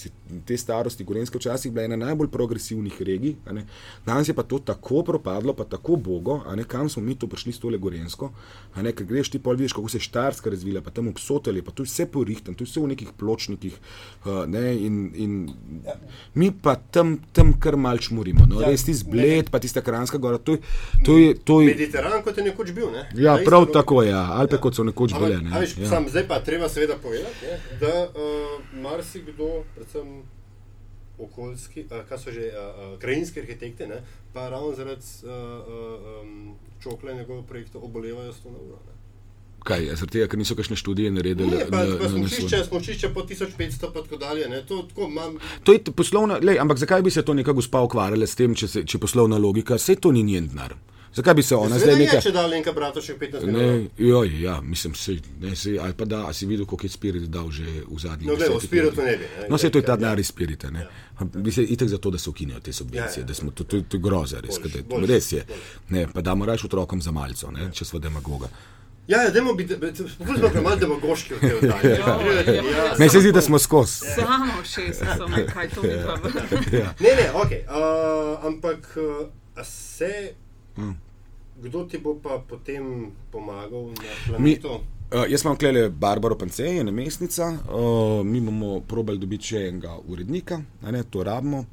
te starosti, Gorenska včasih bila ena najbolj progresivnih regij, danes je pa to tako propadlo, pa tako bogo, a ne kam smo mi to prišli s tole Gorensko, a ne, ker greš ti pol vidiš, kako se je Štarska razvila, pa tam obsotali, pa je vse porihtan, to je vse v nekih pločnikih, uh, ne, in, in mi pa tam, tam kar mal čmurimo, no, Ja, res ti zbled, pa tista Kranska gora, to je, to je, to je Mediteran, kot je nekoč bil. Ne? ja, Ta prav tako, ja, Alpe kot so nekoč Ampak, bile, a ne. veš, Ja. sam, zdaj pa treba seveda povedati, ne, da uh, marsikdo, predvsem okoljski, uh, kaj so že uh, uh, krajinski arhitekti, ne, pa ravno zaradi uh, uh, um, čokla in njegovega projekta obolevajo s to na uro. ne. Kaj, zaradi tega, ker niso kakšne študije naredili? Ne, pa, na- pa na- na smočišče po 1500 pa tako dalje. Ne, to, tako, mam, To je poslovna, lej, ampak zakaj bi se to neka gospa ukvarjala s tem, če, se, če poslovna logika, vse to ni njen denar. Zakaj bi se ona zdaj Seveda neka. je, če da Lenka Bratošek 15 milijonov. Ne, joj, ja, mislim, sej, ne, sej, ali pa da, a si videl, koliko je Spirit dal že v zadnjih No, glej, o desetih Spiritu letih? ne bi, ne. No, se to je ta Ja. denar iz Spirita. Ne. Bi se itek za to, da se ukinejo te subvencije, Ja, ja. da smo, to, to, to je groza, res, je, boljše, res je. boljše. Ne, pa damo raje otrokom za malco, ne, če smo demagoga. Ja, ja, dajmo biti, spustimo pa malo (laughs) demagoški v oddaji. Ja, ja, ja. Meni se zdi, da smo skozi. Samo šest, samo kaj to mi pa Ja. (laughs) Ne, ne, ok. Uh, ampak uh, se, Mm. kdo ti bo pa potem pomagal na Mi- planetu? Uh, jaz imam klele Barbaro Pance, je namestnica, uh, mi bomo probali dobiti še enega urednika, a ne, to rabimo.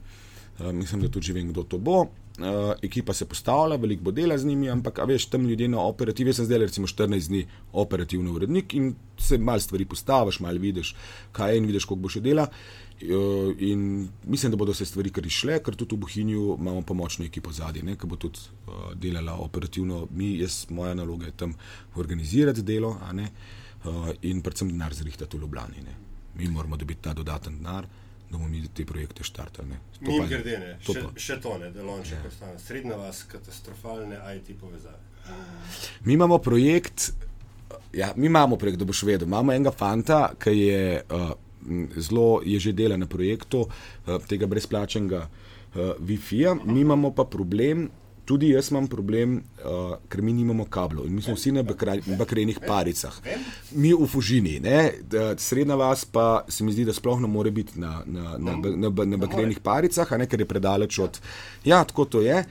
Uh, mislim, da tudi vem, kdo to bo. Uh, ekipa se postavlja, veliko bo dela z njimi, ampak veš, tam ljudje na operativi, jaz sem zdaj recimo 14 dni operativni urednik in se mal stvari postaviš, mal vidiš, kaj je in vidiš, koliko bo še dela. Uh, in mislim, da bodo se stvari kar išle, ker tudi v Bohinju imamo pomočno ekipo zadnji, ki bo tudi uh, delala operativno. Mi, jaz, moja naloga je tam organizirati delo ne, uh, in predvsem denar zrihtati v Ljubljani. Ne. Mi moramo dobiti ta dodaten denar, da bomo mi te projekte štartali. pa- grede, ne, to še, pa- Ja. še to ne, delonče, ko stane. Srednja vas, katastrofalne IT povezave. Mi imamo projekt, ja, mi imamo projekt, da boš vedel. Imamo enega fanta, ki je uh, zelo, je že delal na projektu uh, tega brezplačnega uh, Wi-Fi-ja, mi imamo pa problem. Tudi jaz imam problem, uh, ker mi nimamo kablov in mi smo vsi na bakrenih paricah. Mi v Fužini, ne? Srednja vas pa se mi zdi, da sploh ne more biti na, na, na, na, na, bakrenih paricah, ne ker je predaleč od. Ja, tako to je.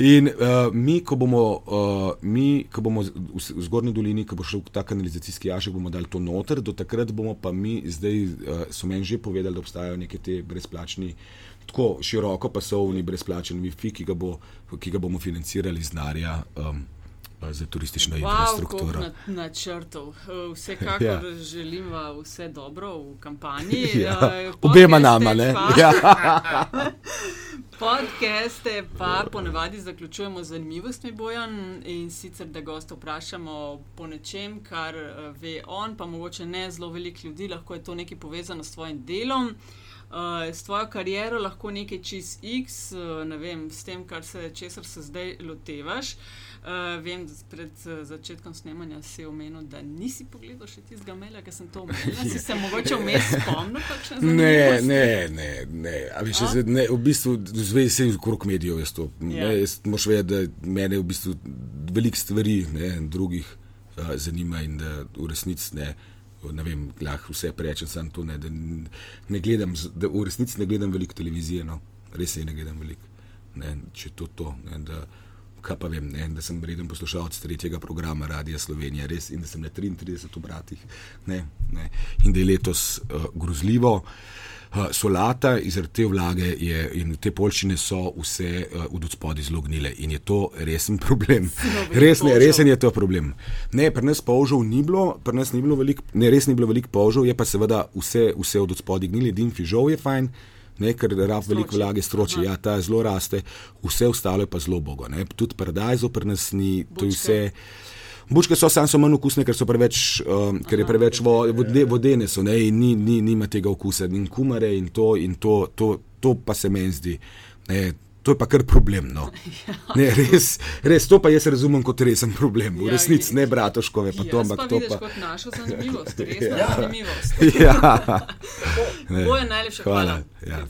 In uh, mi, ko bomo, uh, mi, ko bomo v, v zgornji dolini, ko bo šel ta kanalizacijski jašek, bomo dali to noter, do takrat bomo pa mi, zdaj uh, so meni že povedali, da obstajajo neke te brezplačni. Tako široko pasovni brezplačen Wi-Fi, ki ga, bo, ki ga bomo financirali iz denarja um, za turistično Wow, infrastrukturo. na, načrtov. Eh, Vsekakor Ja. želim vam vse dobro v kampanji. (laughs) Ja, Eh, obema nama, ne? pa- Ja. (laughs) Podcaste pa ponavadi zaključujemo z zanimivostmi, bojan in sicer, da gosta vprašamo po nečem, kar eh, ve on, pa mogoče ne zelo veliko ljudi, lahko je to nekaj povezano s svojim delom. Uh, s tvojo kariero lahko nekaj čez X, uh, ne vem, s tem, kar se, česar se zdaj lotevaš. Uh, Uh, vem, pred uh, začetkom snemanja si omenil, da nisi pogledal še tistega maila, ki sem to omenil. Si se mogoče vmes spomnil? (laughs) Ne, ne, ne, ne. Ali še zdaj, ne, v bistvu, zvezi se okrog medijev, jaz to. Ja. Ne, jaz moš vedeti, da mene v bistvu veliko stvari, ne, drugih uh, zanima in da v resnici ne. Ne vem, lahko vse rečem, samo to, ne, ne gledam, da v resnici ne gledam veliko televizije, no, res je, ne gledam veliko. Ne, če to, to ne, da, kaj pa vem, ne, da sem reden poslušalec tretjega programa Radia Slovenija, res in da sem na 33 obratih. Ne, ne, in da je letos uh, grozljivo. Uh, solata iz te vlage je, in te polščine so vse uh, od spodaj zelo gnile in je to resen (laughs) problem. Res, ne, resen je to problem. Ne, pri nas polžov ni bilo, pri nas ni bilo veliko, ne, res ni bilo veliko polžov, je pa seveda vse, vse od spodaj gnile, dim fižov je fajn ne, ker rab veliko vlage stroči, ja, ta zelo raste, vse ostalo je pa zelo bogo. Ne. Tudi predajzo pri nas ni, to je vse. Bučke so samo manj okusne, ker, preveč, um, ker je preveč vo, vode, vodene, so, ne, in ni, ni, nima tega okusa, in kumare, in to, in to, to, to pa se meni zdi. Ne, To je pa kar problem. No. (laughs) Ja. Ne, res, res, to pa jaz razumem kot resen problem. V ja, resnici ne bratoškove, pa to, ampak to pa. To je naša zanimivost, (laughs) res je ja. zanimivost. (laughs) Ja. Boje najlepše hvala, hvala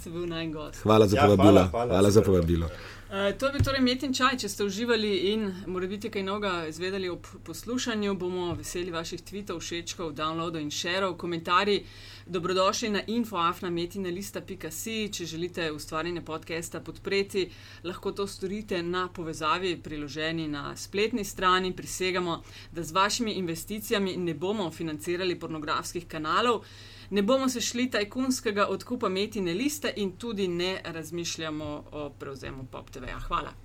ja. Hvala za povabilo. Ja, hvala, hvala, hvala za povabilo. Uh, to je bil torej Metin Čaj. Če ste uživali in morate kaj novega izvedeli ob poslušanju, bomo veseli vaših tweetov, všečkov, downloadov in šerov, komentarji. Dobrodošli na infoafnametina.si. Če želite ustvarjanje podcasta podpreti, lahko to storite na povezavi, priloženi na spletni strani. Prisegamo, da z vašimi investicijami ne bomo financirali pornografskih kanalov, ne bomo se šli tajkunskega odkupa metine liste in tudi ne razmišljamo o prevzemu PopTV. -ja. Hvala.